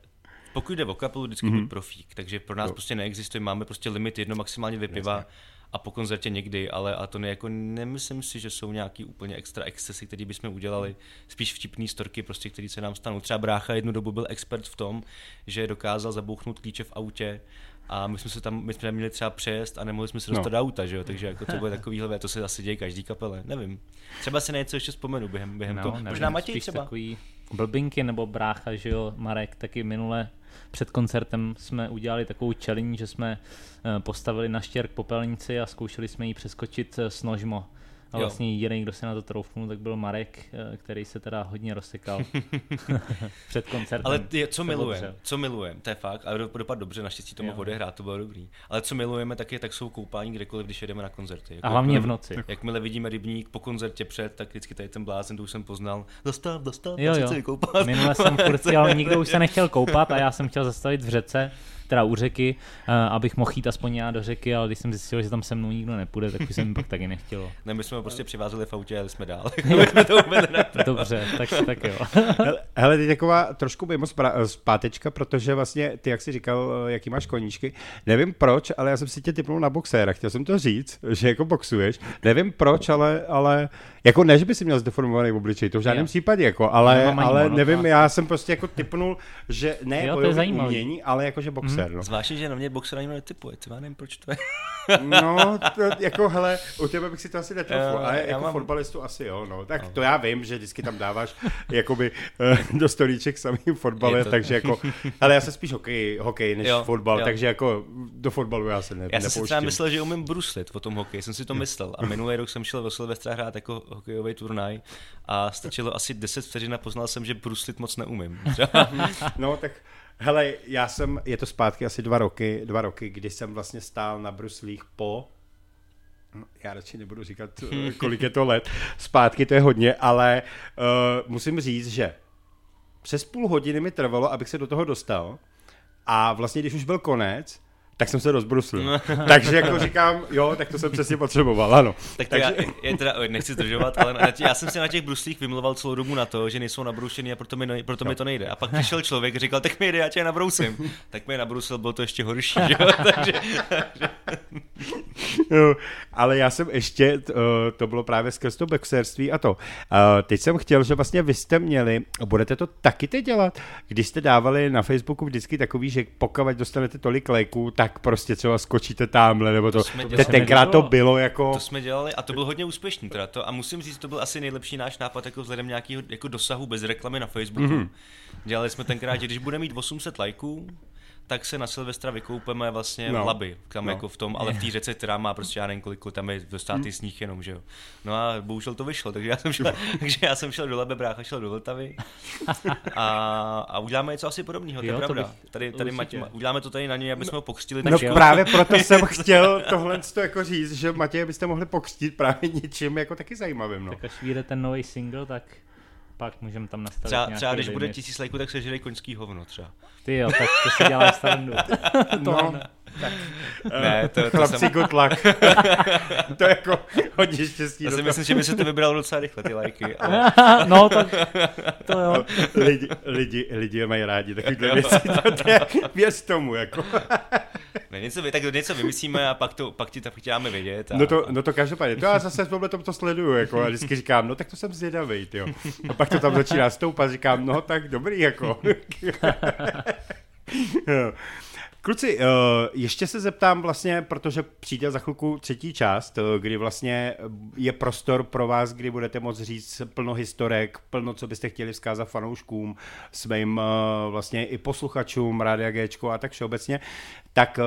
pokud jde o kapelu, vždycky mm-hmm. být profík, takže pro nás Jo. prostě neexistuje, máme prostě limit jedno, maximálně dvě piva a po koncertě někdy, ale a to ne, jako nemyslím si, že jsou nějaký úplně extra excesy, které bychom udělali, spíš vtipný storky, prostě, které se nám stanou. Třeba brácha jednu dobu byl expert v tom, že dokázal zabouchnout klíče v autě a my jsme se tam, my jsme měli třeba přejezd a nemohli jsme se dostat No. do auta, že jo? takže jako to bude takovýhle, to se asi děje každý kapele, nevím. Třeba si na něco ještě vzpomenu během, během No, toho. nevím, Možná Matěj třeba. takový blbinky nebo brácha, že jo, Marek, taky minule před koncertem jsme udělali takovou challenge, že jsme eh, postavili na štěrk popelnici a zkoušeli jsme ji přeskočit eh, s nožmo. A Jo. vlastně jediný, kdo se na to troufnul, tak byl Marek, eh, který se teda hodně rozsekal před koncertem. Ale ty, co milujeme, co milujeme, to je fakt, ale do- dopad dobře, naštěstí to mohl Jo. odehrát, to bylo dobrý. Ale co milujeme, tak je tak jsou koupání kdekoliv, když jedeme na koncerty. Jako, A hlavně v noci. Jakmile vidíme rybník po koncertě před, tak vždycky tady ten blázen, to už jsem poznal. Dostav, dostav, Jo, jo. se vykoupat. Minule jsem furt chtěl, nikdo už se nechtěl koupat a já jsem chtěl zastavit v řece, teda u řeky, eh, abych mohl jít aspoň já do řeky, ale když jsem zjistil, že tam se mnou nikdo nepůjde, tak už se mi pak taky nechtělo. Ne, my jsme ho prostě přivázeli v autě a jeli jsme dál. Jsme to. Dobře, tak, tak jo. Hele, teď taková trošku mimo spra- zpátečka, protože vlastně ty, jak jsi říkal, eh, jaký máš koníčky, nevím proč, ale já jsem si tě typnul na boxéra, chtěl jsem to říct, že jako boxuješ, nevím proč, ale, ale jako ne, že by si měl zdeformovaný obličej, to v žádném Jo. případě, jako, ale, ale nevím, já jsem prostě jako typnul, že ne Jo, to je umění, ale jakože boxer, no. Zvláště, že na mě boxer ani netypuje, co já nevím, proč to je. No, to, jako hele, u tebe bych si to asi netrofil, Jo, ale já jako mám- fotbalistu asi jo, no. Tak to já vím, že vždycky tam dáváš jakoby eh, do stolíček samý fotbale, Je to- takže jako, ale já jsem spíš hokej, hokej než Jo, fotbal, jo. takže jako do fotbalu já se ne, Já jsem si třeba myslel, že umím bruslit o tom hokeji, jsem si to myslel. A minulý rok jsem šel do Silvestra hrát jako hokejový turnaj a stačilo asi 10 vteřin a poznal jsem, že bruslit moc neumím. No tak, hele, já jsem, je to zpátky asi dva roky, dva roky, kdy jsem vlastně stál na bruslích po No, já radši nebudu říkat, eh, kolik je to let. Zpátky to je hodně, ale uh, musím říct, že přes půl hodiny mi trvalo, abych se do toho dostal. A vlastně, když už byl konec, tak jsem se rozbruslil. Takže jako říkám, jo, tak to jsem přesně potřeboval, ano. Tak to já, je teda, nechci zdržovat, ale na tě, já jsem si na těch bruslích vymlouval celou dobu na to, že nejsou nabroušený a proto mi, ne, proto mi to nejde. A pak přišel člověk říkal, tak mi jde, já tě nabrousím. Tak mi je nabrousil, bylo to ještě horší, že? jo? Takže, Jo, ale já jsem ještě, eh, to bylo právě skrz to boxerství a to. Eh, Teď jsem chtěl, že vlastně vy jste měli, a budete to taky teď dělat, když jste dávali na Facebooku vždycky takový, že pokud dostanete tolik lajků, tak prostě třeba skočíte tamhle, nebo to. jsme to dělali. tenkrát to bylo jako... to jsme dělali a to byl hodně úspěšný teda to. A musím říct, to byl asi nejlepší náš nápad jako vzhledem nějakého jako dosahu bez reklamy na Facebooku. Mm-hmm. Dělali jsme tenkrát, že když bude mít 800 lajků, tak se na Silvestra vykoupeme vlastně No. no. v Laby, tam No. no. jako v tom, ale v té řece, která má prostě já nevím kolik, tam je dostátý Hmm. sníh jenom, že jo. No a bohužel to vyšlo, takže já jsem šel, takže já jsem šel do Labe, brácha šel do Vltavy a, a uděláme něco asi podobného, to je pravda. bych- Tady, tady. Mať, uděláme to tady na něj, aby jsme ho pokřtili. No jo. právě proto jsem chtěl tohle to jako říct, že Matěj byste mohli pokřtít právě něčím jako taky zajímavým, no. Tak až vyjde ten nový single, tak pak můžeme tam nastavit Třeba, nějaký třeba když bude limit. tisíc lajků, tak se žerej koňský hovno třeba. Ty jo, tak to si děláš srandu. no. Ne, to, to Chlapci, jsem, good luck. to je jako hodně štěstí. já si myslím, že by se to vybral docela rychle, ty lajky. Ale, no, tak to jo. lidi, lidi, lidi je mají rádi takovýhle věci, to, to je, věř tomu, jako. ne, něco, tak něco vymyslíme a pak, to, pak ti to dáme vědět. A, No to, no to každopádně, to já zase v tom to sleduju, jako, a vždycky říkám, no tak to jsem zvědavý, jo. A pak to tam začíná stoupat, říkám, no tak dobrý, jako. Kluci, eh, ještě se zeptám vlastně, protože přijde za chvilku třetí část, eh, kdy vlastně je prostor pro vás, kdy budete moct říct plno historek, plno, co byste chtěli vzkázat fanouškům, svým eh, vlastně i posluchačům, Rádia Gčko a tak všeobecně, tak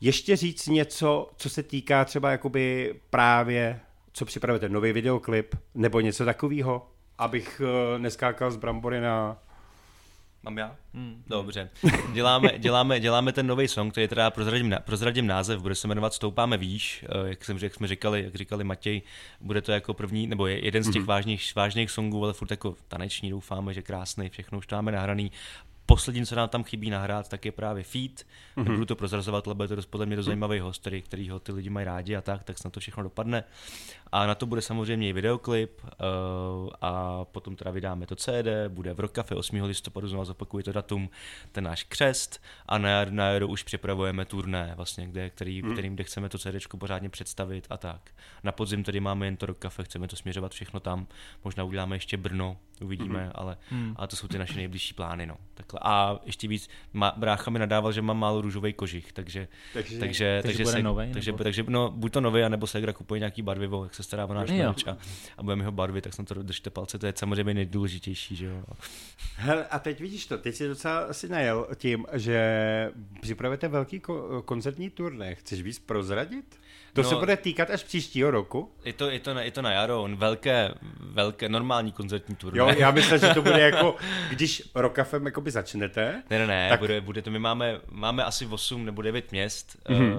ještě říct něco, co se týká třeba jakoby právě, co připravujete, nový videoklip, nebo něco takového, abych neskákal z brambory na... Mám já? Hmm. Dobře. Děláme, děláme, děláme ten nový song, který teda prozradím, na- prozradím název, bude se jmenovat Stoupáme výš, eh, jak, jsem, jak jsme říkali, jak říkali Matěj, bude to jako první, nebo je jeden z těch vážných, vážných songů, ale furt jako taneční, doufáme, že krásný, všechno už to máme nahraný. Poslední, co nám tam chybí nahrát, tak je právě feed. Mm-hmm. Nebudu to prozrazovat, ale bude to dost, podle mě dost zajímavý host, který, který ho ty lidi mají rádi a tak, tak snad to všechno dopadne. A na to bude samozřejmě i videoklip uh, a potom teda vydáme to CD, bude v Rokafe 8. listopadu, znovu zopakuju to datum, ten náš křest a na, jar, na jaru už připravujeme turné, vlastně, kde, který, mm. kterým, kde chceme to CD pořádně představit a tak. Na podzim tedy máme jen to Rokafe, chceme to směřovat všechno tam, možná uděláme ještě Brno, uvidíme, mm. ale mm. a to jsou ty naše nejbližší plány. No. Takhle. A ještě víc, má, brácha mi nadával, že mám málo růžový kožich, takže, takže, takže, takže, bude se, novej, takže, takže, no, buď to nový, anebo se kupuje nějaký barvivo, jak se stará o náš merch a, a budeme ho barvit, tak jsem to držte palce, to je samozřejmě nejdůležitější, že jo. Hele, a teď vidíš to, teď si docela si najel tím, že připravujete velký ko- koncertní turné. Chceš víc prozradit? To No. se bude týkat až příštího roku? Je to, je to, na, je to na jaro, velké, velké, normální koncertní turné. Jo, já myslím, že to bude jako, když Rockafem jakoby začnete. Ne, ne, ne, Tak- bude, bude to, my máme, máme asi 8 nebo 9 měst, Mhm. mm-hmm. uh,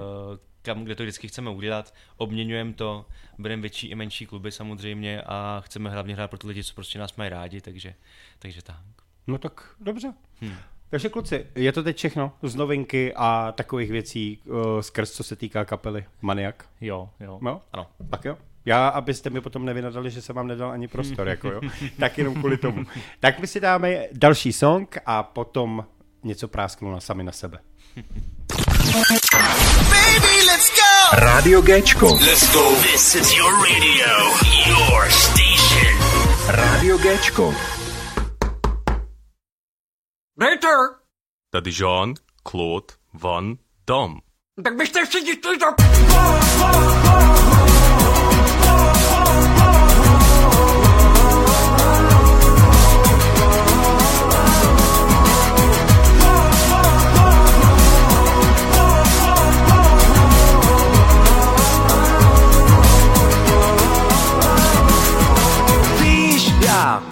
kam, kde to vždycky chceme udělat, obměňujeme to, bereme větší i menší kluby samozřejmě a chceme hlavně hrát pro ty lidi, co prostě nás mají rádi, takže, takže tak. No tak dobře. Hmm. Takže kluci, je to teď všechno z novinky a takových věcí uh, skrz, co se týká kapely Maniak. Jo, jo. No, Ano. tak jo. Já, abyste mi potom nevynadali, že jsem vám nedal ani prostor, jako jo. tak jenom kvůli tomu. Tak my si dáme další song a potom něco prásknu na sami na sebe. Baby, let's go! Rádio Géčko. Let's go. This is your radio, your station. Rádio Géčko. Peter, Tady Jean-Claude Van Damme. tak byste všichni šli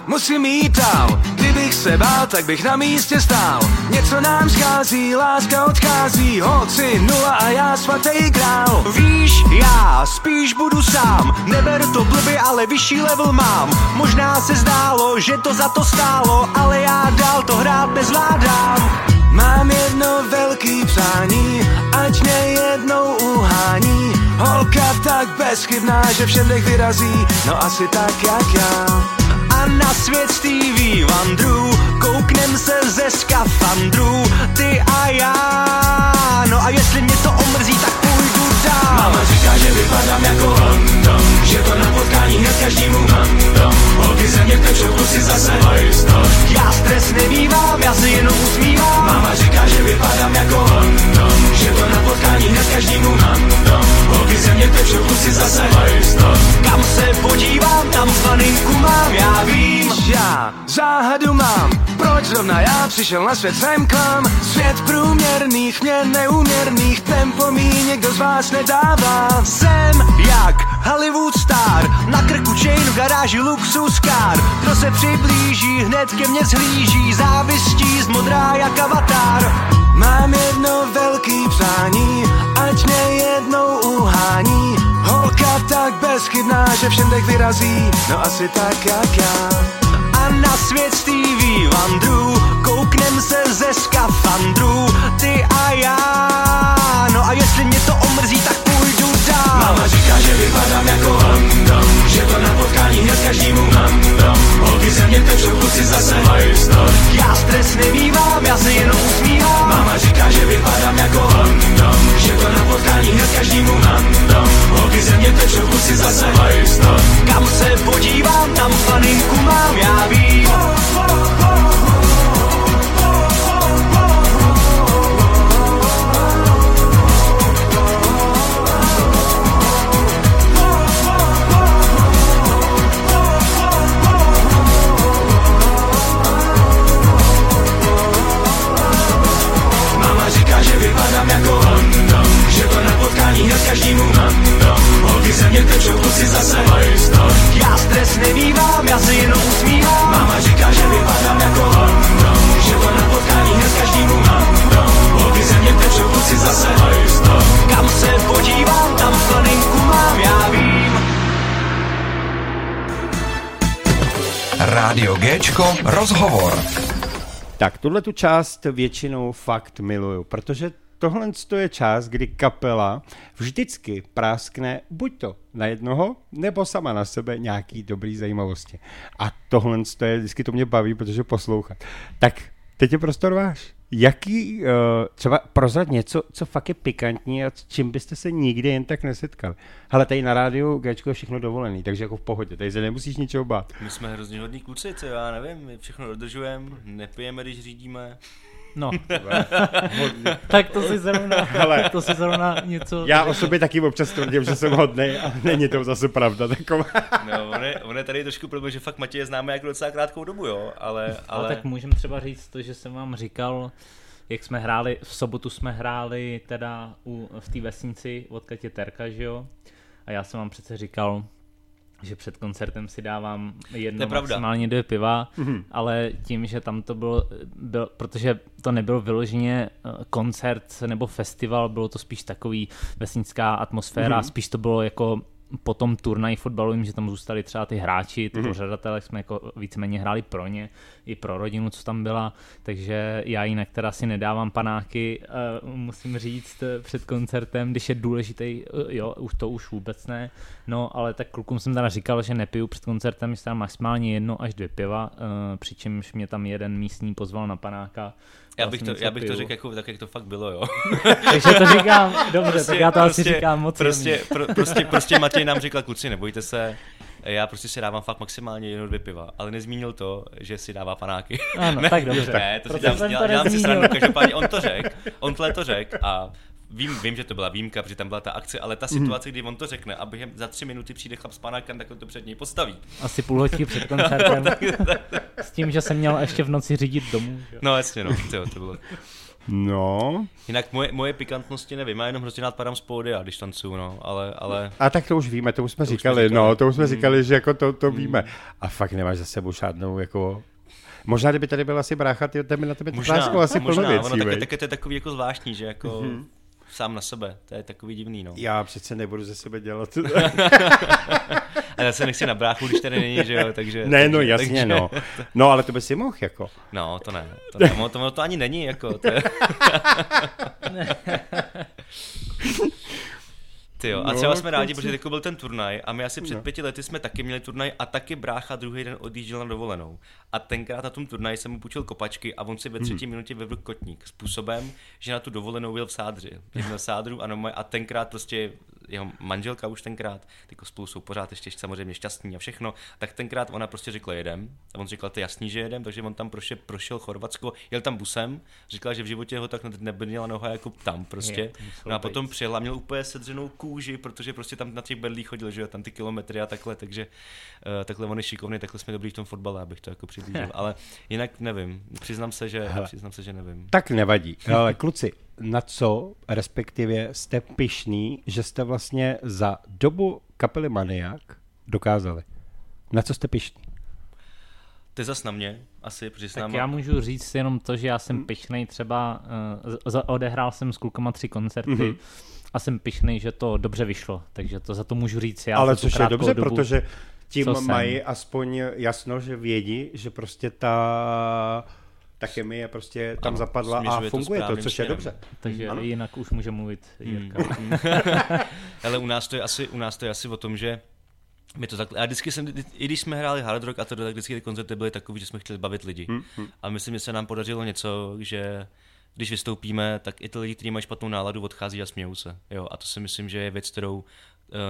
musím jít dál. Kdybych se bál, tak bych na místě stál. Něco nám schází, láska odchází. Holci nula a já svatý král. Víš, já spíš budu sám. Neber to blbě, ale vyšší level mám. Možná se zdálo, že to za to stálo Ale já dál to hrát nezvládám. Mám jedno velký přání, ať mě jednou uhání. Holka tak bezchybná, že všem dech vyrazí, no asi tak jak já na svět Stevie Wonderů Kouknem se ze skafandrů Ty a já. No a jestli mě to omrzí, tak dál Mama říká, že vypadám jako London Že to na potkání hned každému mandom. Holky ze mě tečou, kluci zase hojsto Já stres nemývám, já se jenom usmívám. Mama říká, že vypadám jako London Že to na potkání hned každému mandom. Holky ze mě tečou, kluci zase hojsto Kam se podívám, tam svaninku mám, já vím Já záhadu mám, proč zrovna já přišel na svět sem k Svět průměrných, mě neuměrných Tempo mi někdo z vás nedává. Jsem jak Hollywood star. Na krku chain v garáži luxus car. Kdo se přiblíží, hned ke mně zhlíží. Závistí z modrá jak avatar. Mám jedno velký přání, ať mě jednou uhání. Holka tak bezchybná, že všem dech vyrazí, no asi tak jak já. A na svět Stevie Wonderů, kouknem se ze skafandrů Ty a já, a jestli mě to omrzí, tak půjdu dál. Mama říká, že vypadám jako London Že to na potkání hned každému mandom Holky ze mě tečou, kluci zase hojsto Já stres nemývám, já se jenom usmívám. Mama říká, že vypadám jako London Že to na potkání hned každému mandom Holky ze mě tečou, kluci zase hojsto Kam se podívám, tam paninku mám, já vím Rozhovor. Tak, tuhle tu část většinou fakt miluju, protože tohle je část, kdy kapela vždycky práskne buď to na jednoho, nebo sama na sebe nějaký dobrý zajímavosti. A tohle je, vždycky to mě baví, protože poslouchat. Tak, teď je prostor váš. Jaký, uh, třeba prozrad něco, co fakt je pikantní a čím byste se nikdy jen tak nesetkali. Ale tady na rádiu Gčko je všechno dovolený, takže jako v pohodě, tady se nemusíš ničeho bát. My jsme hrozně hodní kluci, co já nevím, my všechno dodržujeme, nepijeme, když řídíme. No, tak to si zrovna, Hele. to si zrovna něco... Já o sobě taky občas tvrdím, že jsem hodný, a není to zase pravda taková. No, on je, on je tady trošku problém, že fakt Matěje známe jako docela krátkou dobu, jo, ale... Ale, ale... tak můžeme třeba říct to, že jsem vám říkal, jak jsme hráli, v sobotu jsme hráli teda u, v té vesnici od Katě Terka, že jo? A já jsem vám přece říkal, že před koncertem si dávám jedno maximálně dvě piva, Mhm. mm-hmm. ale tím, že tam to bylo, byl, protože to nebyl vyloženě eh, koncert nebo festival, bylo to spíš takový vesnická atmosféra, mm-hmm. spíš to bylo jako po tom turnaj fotbalovým, že tam zůstali třeba ty hráči, ty mm-hmm. pořadatelé, jsme jako víceméně hráli pro ně, i pro rodinu, co tam byla, takže já jinak teda si nedávám panáky, musím říct, před koncertem, když je důležitý, jo, už to už vůbec ne, no, ale tak klukům jsem teda říkal, že nepiju před koncertem, že tam maximálně jedno až dvě piva, uh, přičemž mě tam jeden místní pozval na panáka, Já bych, jsem to, já bych to řekl jako, tak, jak to fakt bylo, jo. Takže to říkám, dobře, tak já to asi říkám moc prostě, pro, prostě, prostě Matěj nám říkal, kluci, nebojte se, já prostě si dávám fakt maximálně jedno, dvě piva, ale nezmínil to, že si dává panáky. Ano, ne, tak dobře. Ne, to si dělám, dělám, dělám si srandu, každopádně on to řekl, on tohle to řekl a Vím, vím, že to byla výjimka, protože tam byla ta akce, ale ta situace, kdy on to řekne a během za tři minuty přijde chlap s panákem, tak on to před něj postaví. Asi půl hodiny před koncertem. S tím, že jsem měl ještě v noci řídit domů. Že? No jasně, no, tyjo, to bylo. No, Jinak moje, moje pikantnosti nevím, já jenom hrozně rád padám z pódia, když tancuju, no, ale, ale a tak to už víme, to už jsme už jsme říkali, říkali. no, to už jsme říkali, že jako to, to víme. A fakt nemáš za sebou žádnou jako... Možná, kdyby tady byl asi brácha, ty ten by na tebe tráskal asi plno možná, věcí, ono tak, tak, to je takový jako zvláštní, že jako mm-hmm. Sám na sebe, to je takový divný, no. Já přece nebudu ze sebe dělat. A já se nechci na bráchu, když tady není, že jo, takže... ne, no takže, jasně, takže, no. No, ale to by si mohl, jako. No, to ne, to, ne, to, to, to ani není, jako, to je... Ty jo, a No, třeba jsme rádi, protože jako byl ten turnaj a my asi před pěti lety jsme taky měli turnaj a taky brácha druhý den odjížděl na dovolenou. A tenkrát na tom turnaji jsem mu půjčil kopačky a on si ve třetí minutě vyvrhl kotník způsobem, že na tu dovolenou byl v sádři. Měl sádru a, no, a tenkrát prostě jeho manželka už tenkrát, jako spolu jsou pořád ještě samozřejmě šťastní a všechno, tak tenkrát ona prostě řekla jedem a on říkal, to je jasný, že jedem, takže on tam prošel, prošel Chorvatsko, jel tam busem, říkal, že v životě ho tak nebrnila noha jako tam prostě. Je, No a potom přijel a měl úplně sedřenou kůži, protože prostě tam na těch berlích chodil, že jo, tam ty kilometry a takhle, takže uh, takhle on je šikovný, takhle jsme dobrý v tom fotbale, abych to jako přiblížil. Ale jinak nevím, přiznám se, že, přiznám se, že nevím. Tak nevadí. Ale kluci, na co respektive jste pišný, že jste vlastně za dobu kapely Maniak dokázali? Na co jste pišný? Je zas na mě, asi, protože s Tak náma... já můžu říct jenom to, že já jsem pišnej třeba, uh, za- odehrál jsem s klukama tři koncerty Mhm. a jsem pišnej, že to dobře vyšlo, takže to za to můžu říct já. Ale což je dobře, dobu. protože tím co jsem. mají aspoň jasno, že vědí, že prostě ta, ta chemie prostě tam Ano, zapadla a to funguje to, správným což je směrem. dobře. Takže Ano. jinak už může mluvit Jirka. Ale u nás to je asi, u nás to je asi o tom, že my to takhle, a vždycky jsem, i když jsme hráli hard rock a to, tak vždycky ty koncerty byly takový, že jsme chtěli bavit lidi. Hm, A myslím, že se nám podařilo něco, že když vystoupíme, tak i ty lidi, kteří mají špatnou náladu, odchází a smějou se. Jo, a to si myslím, že je věc, kterou uh,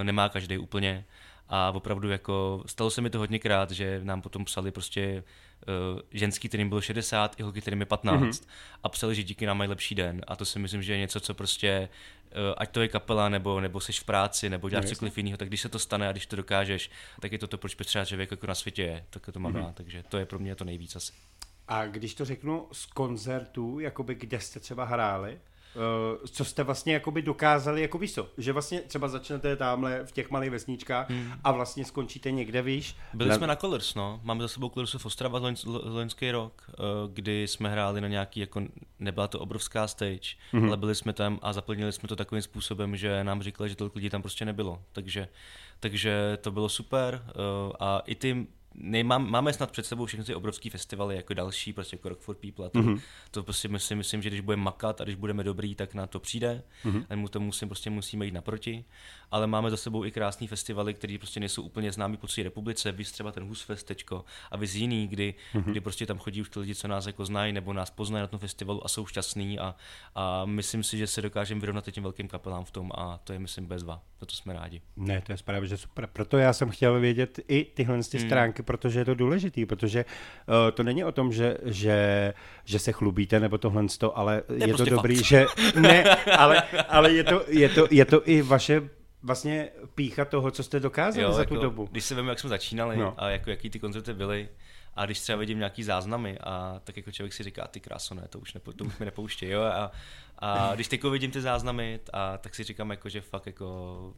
nemá každý úplně. A opravdu jako stalo se mi to hodněkrát, že nám potom psali prostě uh, ženský, kterým bylo 60, i holky, kterým je 15. Mm-hmm. A psali, že díky nám mají lepší den. A to si myslím, že je něco, co prostě, uh, ať to je kapela, nebo, nebo seš v práci, nebo děláš cokoliv jiného, tak když se to stane a když to dokážeš, tak je to to, proč potřeba člověk jako na světě je. Tak to mám mm-hmm. rád, takže to je pro mě to nejvíc asi. A když to řeknu z koncertů, jakoby kde jste třeba hráli, Uh, co jste vlastně jakoby dokázali, jako víš co, že vlastně třeba začnete tamhle v těch malých vesničkách hmm. a vlastně skončíte někde, víš. Byli na... jsme na Colors, no. Máme za sebou Colors v Ostrava loň, loňský rok, eh, kdy jsme hráli na nějaký, jako nebyla to obrovská stage, mm-hmm. ale byli jsme tam a zaplnili jsme to takovým způsobem, že nám říkali, že tolik lidí tam prostě nebylo. Takže, takže to bylo super eh, a i ty Nejmám, máme snad před sebou všechny ty obrovské festivaly, jako další, prostě jako Rock for People a to, mm-hmm. to prostě myslím, myslím, že když budeme makat a když budeme dobrý, tak na to přijde, mm-hmm. a mu to musím, prostě musíme jít naproti, ale máme za sebou i krásný festivaly, které prostě nejsou úplně známý po celé republice, vy třeba ten Husfest tečko, a vy z jiný, kdy, mm-hmm. kdy prostě tam chodí už ty lidi, co nás jako znají, nebo nás poznají na tom festivalu a jsou šťastní a, a myslím si, že se dokážeme vyrovnat těm velkým kapelám v tom a to je myslím bezva, za to jsme rádi. Ne, to je správně, že super. Proto já jsem chtěl vědět i tyhle ty Hmm. stránky, protože je to důležitý, protože uh, to není o tom, že, že, že se chlubíte nebo tohle, ale je, prostě to dobrý, fakt. že ne, ale, ale je, to, je, to, je to i vaše vlastně pícha toho, co jste dokázali za tu jako, dobu. Když se vím, jak jsme začínali no. a jako, jaký ty koncerty byly, a když třeba vidím nějaký záznamy, a tak jako člověk si říká, ty kráso, ne, to už, nepo, to už mi nepouští, jo, a, a když teď vidím ty záznamy, a tak si říkám, jako, že fakt jako,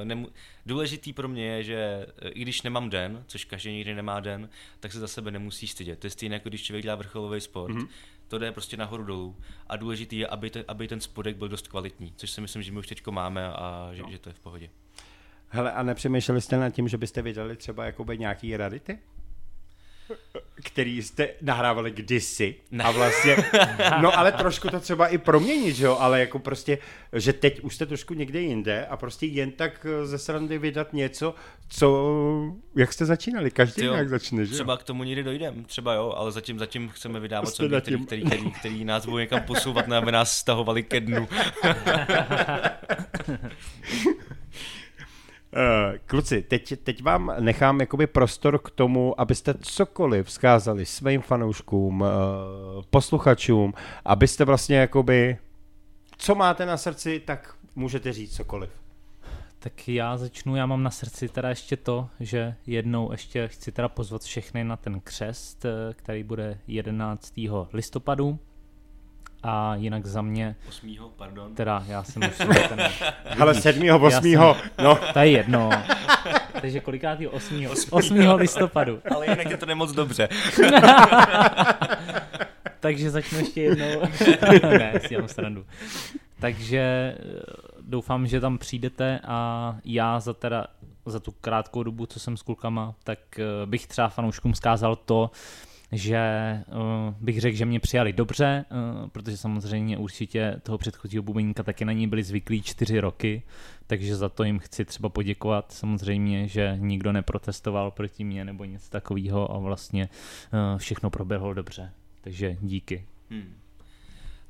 eh, nemu, důležitý pro mě je, že eh, i když nemám den, což každý nikdy nemá den, tak se za sebe nemusí stydět. To je stejné, jako když člověk dělá vrcholový sport. Mm-hmm. To jde prostě nahoru dolů a důležitý je, aby, te, aby ten spodek byl dost kvalitní, což si myslím, že my už teď máme a že, že to je v pohodě. Hele, a nepřemýšleli jste nad tím, že byste vydali třeba jakoby nějaký rarity? Který jste nahrávali kdysi Ne. a vlastně, no ale trošku to třeba i proměnit, že jo, ale jako prostě, že teď už jste trošku někde jinde a prostě jen tak eh, ze srandy vydat něco, co, jak jste začínali, každý jo, nějak začne, že jo? Třeba k tomu někdy dojdem, třeba jo, ale zatím, zatím chceme vydávat nad který, který, který, který, nás budou někam posouvat, ne, aby nás stahovali ke dnu. Uh, kluci, teď, teď vám nechám jakoby prostor k tomu, abyste cokoliv vzkázali svým fanouškům, uh, posluchačům, abyste vlastně jakoby, co máte na srdci, tak můžete říct cokoliv. Tak já začnu, já mám na srdci teda ještě to, že jednou ještě chci teda pozvat všechny na ten křest, eh, který bude 11. listopadu. A jinak za mě, Osmýho, pardon. teda já jsem už ten, Ale 7. 8. no, to je jedno. Takže kolikátý 8. 8. listopadu. Ale jinak je to nemoc dobře. Takže začnu ještě jednou. ne, si dělám srandu. Takže eh, doufám, že tam přijdete a já za teda za tu krátkou dobu, co jsem s klukama, tak eh, bych třeba fanouškům zkázal to, že uh, bych řekl, že mě přijali dobře, uh, protože samozřejmě určitě toho předchozího bubeníka taky na ní byli zvyklí čtyři roky, takže za to jim chci třeba poděkovat. Samozřejmě, že nikdo neprotestoval proti mě nebo něco takového a vlastně uh, všechno proběhlo dobře. Takže díky. Hmm.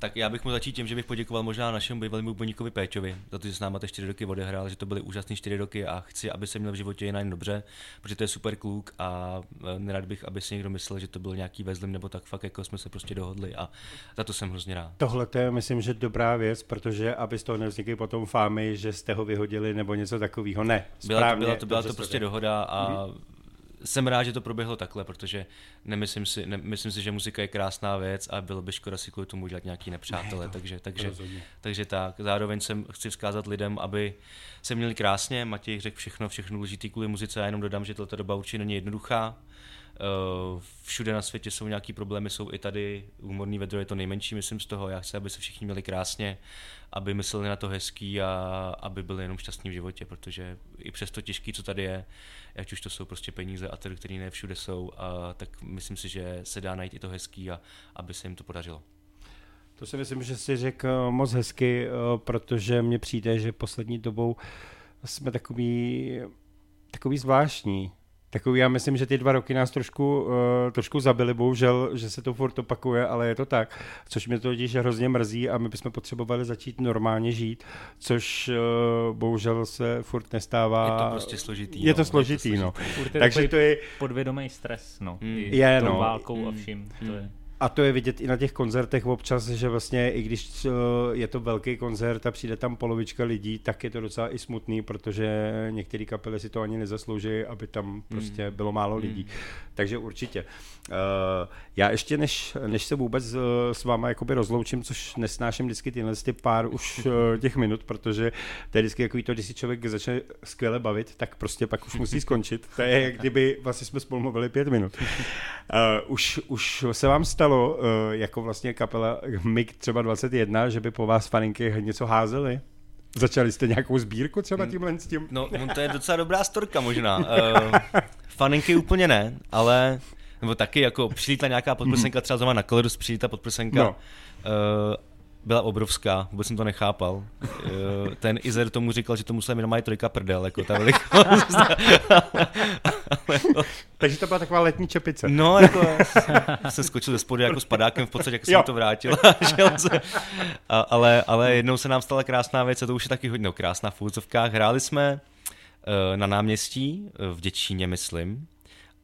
Tak já bych mohl začít tím, že bych poděkoval možná našemu bývalému bubeníkovi Péčovi za to, že s náma ty čtyři roky odehrál, že to byly úžasné čtyři roky a chci, aby se měl v životě jen dobře, protože to je super kluk a eh, nerad bych, aby si někdo myslel, že to byl nějaký vezlim nebo tak fakt jako jsme se prostě dohodli a za to jsem hrozně rád. tohle to je, myslím, že dobrá věc, protože aby z toho nevznikly potom fámy, že jste ho vyhodili nebo něco takového. Ne, Byla, to, správně, byla to, byla to prostě dohoda a jsem rád, že to proběhlo takhle, protože nemyslím si, ne, myslím si, že muzika je krásná věc a bylo by škoda si kvůli tomu udělat nějaký nepřátelé, takže, takže, rozhodně. takže tak. Zároveň jsem chci vzkázat lidem, aby se měli krásně, Matěj řekl všechno, všechno důležitý kvůli muzice, já jenom dodám, že tato doba určitě není jednoduchá. Eh, Všude na světě jsou nějaký problémy, jsou i tady. Humorný vedro je to nejmenší, myslím z toho. Já chci, aby se všichni měli krásně, aby mysleli na to hezký a aby byli jenom šťastní v životě, protože i přes to těžký, co tady je, ať už to jsou prostě peníze a tedy, které ne všude jsou, a, tak myslím si, že se dá najít i to hezký a aby se jim to podařilo. To si myslím, že si řekl eh, moc hezky, eh, protože mně přijde, že poslední dobou jsme takový, takový zvláštní. Takový, já myslím, že ty dva roky nás trošku, uh, trošku zabili, bohužel, že se to furt opakuje, ale je to tak, což mě to totiž hrozně mrzí a my bychom potřebovali začít normálně žít, což uh, bohužel se furt nestává. Je to prostě složitý. Je to no, složitý, no. Furt je Takže takový to je, podvědomý stres, no. Mm. Je, no. válkou a Mm. vším. To je. A to je vidět i na těch koncertech občas, že vlastně i když eh, je to velký koncert a přijde tam polovička lidí, tak je to docela i smutný, protože některé kapely si to ani nezaslouží, aby tam prostě bylo málo lidí. Takže určitě. Eh, Já ještě než, než se vůbec eh, s váma jakoby rozloučím, což nesnáším vždycky tyhle ty pár už těch minut, protože to je vždycky takový to, když si člověk začne skvěle bavit, tak prostě pak už musí skončit. To je, jak kdyby vlastně jsme spolu mluvili pět minut. Už, už se vám stalo, uh, jako vlastně kapela MIG třeba 21, že by po vás faninky něco házeli? Začali jste nějakou sbírku třeba tímhle s tím? No, on to je docela dobrá storka možná. Uh, faninky úplně ne, ale nebo taky jako přilítla nějaká podprsenka, třeba zrovna na Colorus přilítla podprsenka. No. No. Uh, byla obrovská, vůbec jsem to nechápal. Uh, ten Izer tomu říkal, že to musela mít mají trojka prdel, jako ta velikost. Takže to byla taková letní čepice. No, jako jsem skočil ze spodu jako s padákem v podstatě, jak jsem Jo. to vrátil. a ale, ale jednou se nám stala krásná věc a to už je taky hodně no, krásná v úzovkách. Hráli jsme eh, na náměstí eh, v Děčíně, myslím.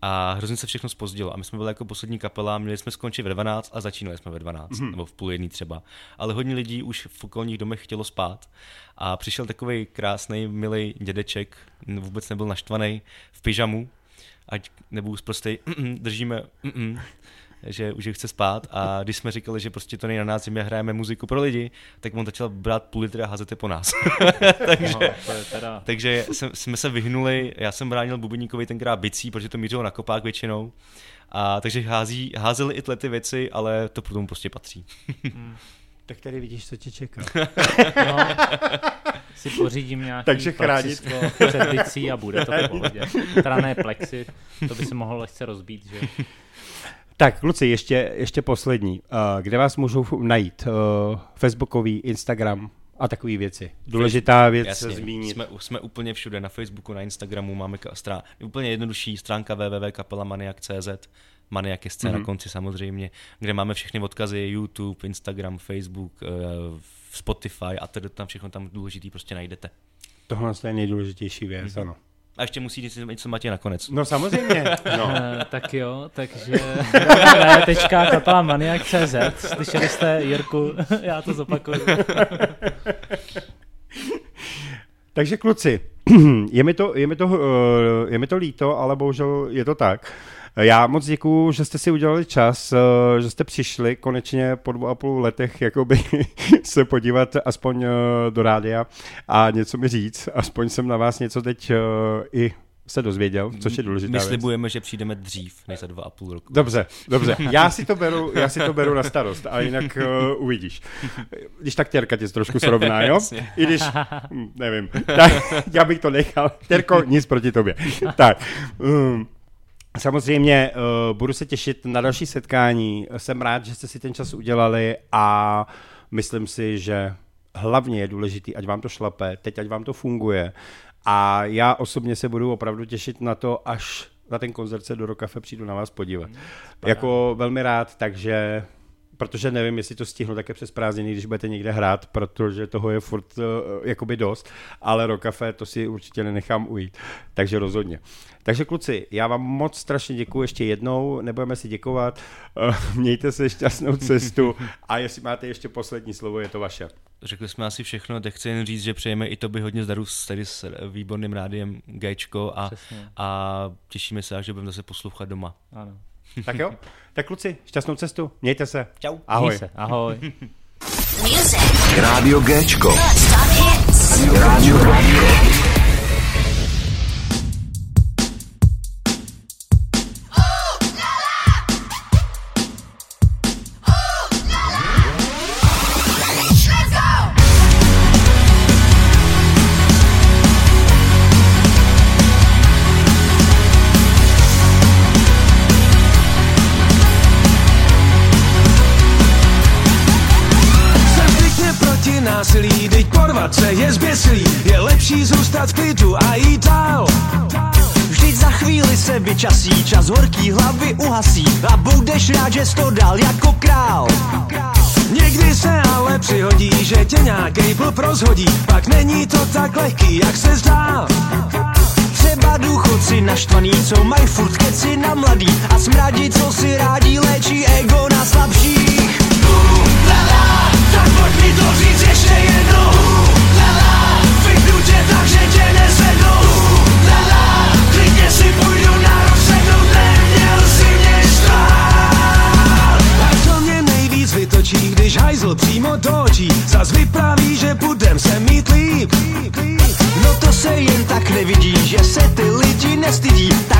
A hrozně se všechno spozdilo. A my jsme byli jako poslední kapela, měli jsme skončit ve 12 a začínali jsme ve 12, mm-hmm. nebo v půl jedný třeba. Ale hodně lidí už v okolních domech chtělo spát. A přišel takový krásný, milý dědeček, vůbec nebyl naštvaný, v pyžamu, ať nebudu prostě držíme, že už chce spát a když jsme říkali, že prostě to není na nás, že my hrajeme muziku pro lidi, tak on začal brát půl litry a házet je po nás. takže, No, to je teda... takže jsme, jsme se vyhnuli, já jsem bránil Bubeníkovi tenkrát bicí, protože to mířilo na kopák většinou. A takže hází, házeli i tyhle ty věci, ale to potom prostě patří. Tak tady vidíš, co tě čeká. No, si pořídím nějaký Takže chránit. před bicí a bude to v pohodě. Teda ne plexi, to by se mohlo lehce rozbít, že? Tak, kluci, ještě, ještě poslední. Uh, kde vás můžou najít? Uh, Facebookový, Instagram a takové věci. Důležitá věc se zmínit. Jsme, jsme úplně všude, na Facebooku, na Instagramu, máme strán, úplně jednodušší stránka www.kapelamaniak.cz Maniak je scéna mm-hmm. konci samozřejmě, kde máme všechny odkazy, YouTube, Instagram, Facebook, eh, Spotify a tedy tam všechno tam důležitý prostě najdete. Tohle je nejdůležitější věc, Mhm. ano. A ještě musí říct něco Matěj nakonec. No samozřejmě. No. Eh, tak jo, takže www.kapelamaniak.cz Slyšeli jste, Jirku, já to zopakuju. Takže kluci, je mi, to, je, mi to, eh, je mi to líto, ale bohužel je to tak. Já moc děkuju, že jste si udělali čas, eh, že jste přišli konečně po dvou a půl letech jakoby se podívat aspoň eh, do rádia a něco mi říct. Aspoň jsem na vás něco teď eh, i se dozvěděl, což je důležitá My věc. slibujeme, že přijdeme dřív než za dva a půl roku. Dobře, dobře. Já si to beru, já si to beru na starost, a jinak uh, uvidíš. Když tak Terka tě trošku srovná, jo? I když, hm, nevím, tak já bych to nechal. Terko, nic proti tobě. Tak, um, Samozřejmě uh, budu se těšit na další setkání. Jsem rád, že jste si ten čas udělali a myslím si, že hlavně je důležitý, ať vám to šlape, teď ať vám to funguje. A já osobně se budu opravdu těšit na to, až na ten koncert se do Rokafe přijdu na vás podívat. Jako velmi rád, takže protože nevím, jestli to stihnu také přes prázdniny, když budete někde hrát, protože toho je furt uh, jakoby dost, ale Rokafe to si určitě nenechám ujít, takže rozhodně. Takže kluci, já vám moc strašně děkuji ještě jednou, nebudeme si děkovat, uh, mějte se šťastnou cestu a jestli máte ještě poslední slovo, je to vaše. Řekli jsme asi všechno, tak chci jen říct, že přejeme i tobě hodně zdaru s, tady s výborným rádiem Gčko a, Přesně. a těšíme se, až že budeme zase poslouchat doma. Ano. Tak jo? Tak kluci, šťastnou cestu, mějte se. Čau. Ahoj. Měj se, ahoj. Music. Géčko. Non-stop hits. Rádio Let's budeš rád, že jsi to dal jako král. Někdy se ale přihodí, že tě nějakej blb rozhodí Pak není to tak lehký, jak se zdá Třeba důchodci naštvaný, co mají furt keci na mladý a smradí, co si rádi léčí ego na slabších. Tak pojď mi to říct ještě jednou do očí. Zas vypráví, že budem se mít líp. No to se jen tak nevidí, že se ty lidi nestydí, tak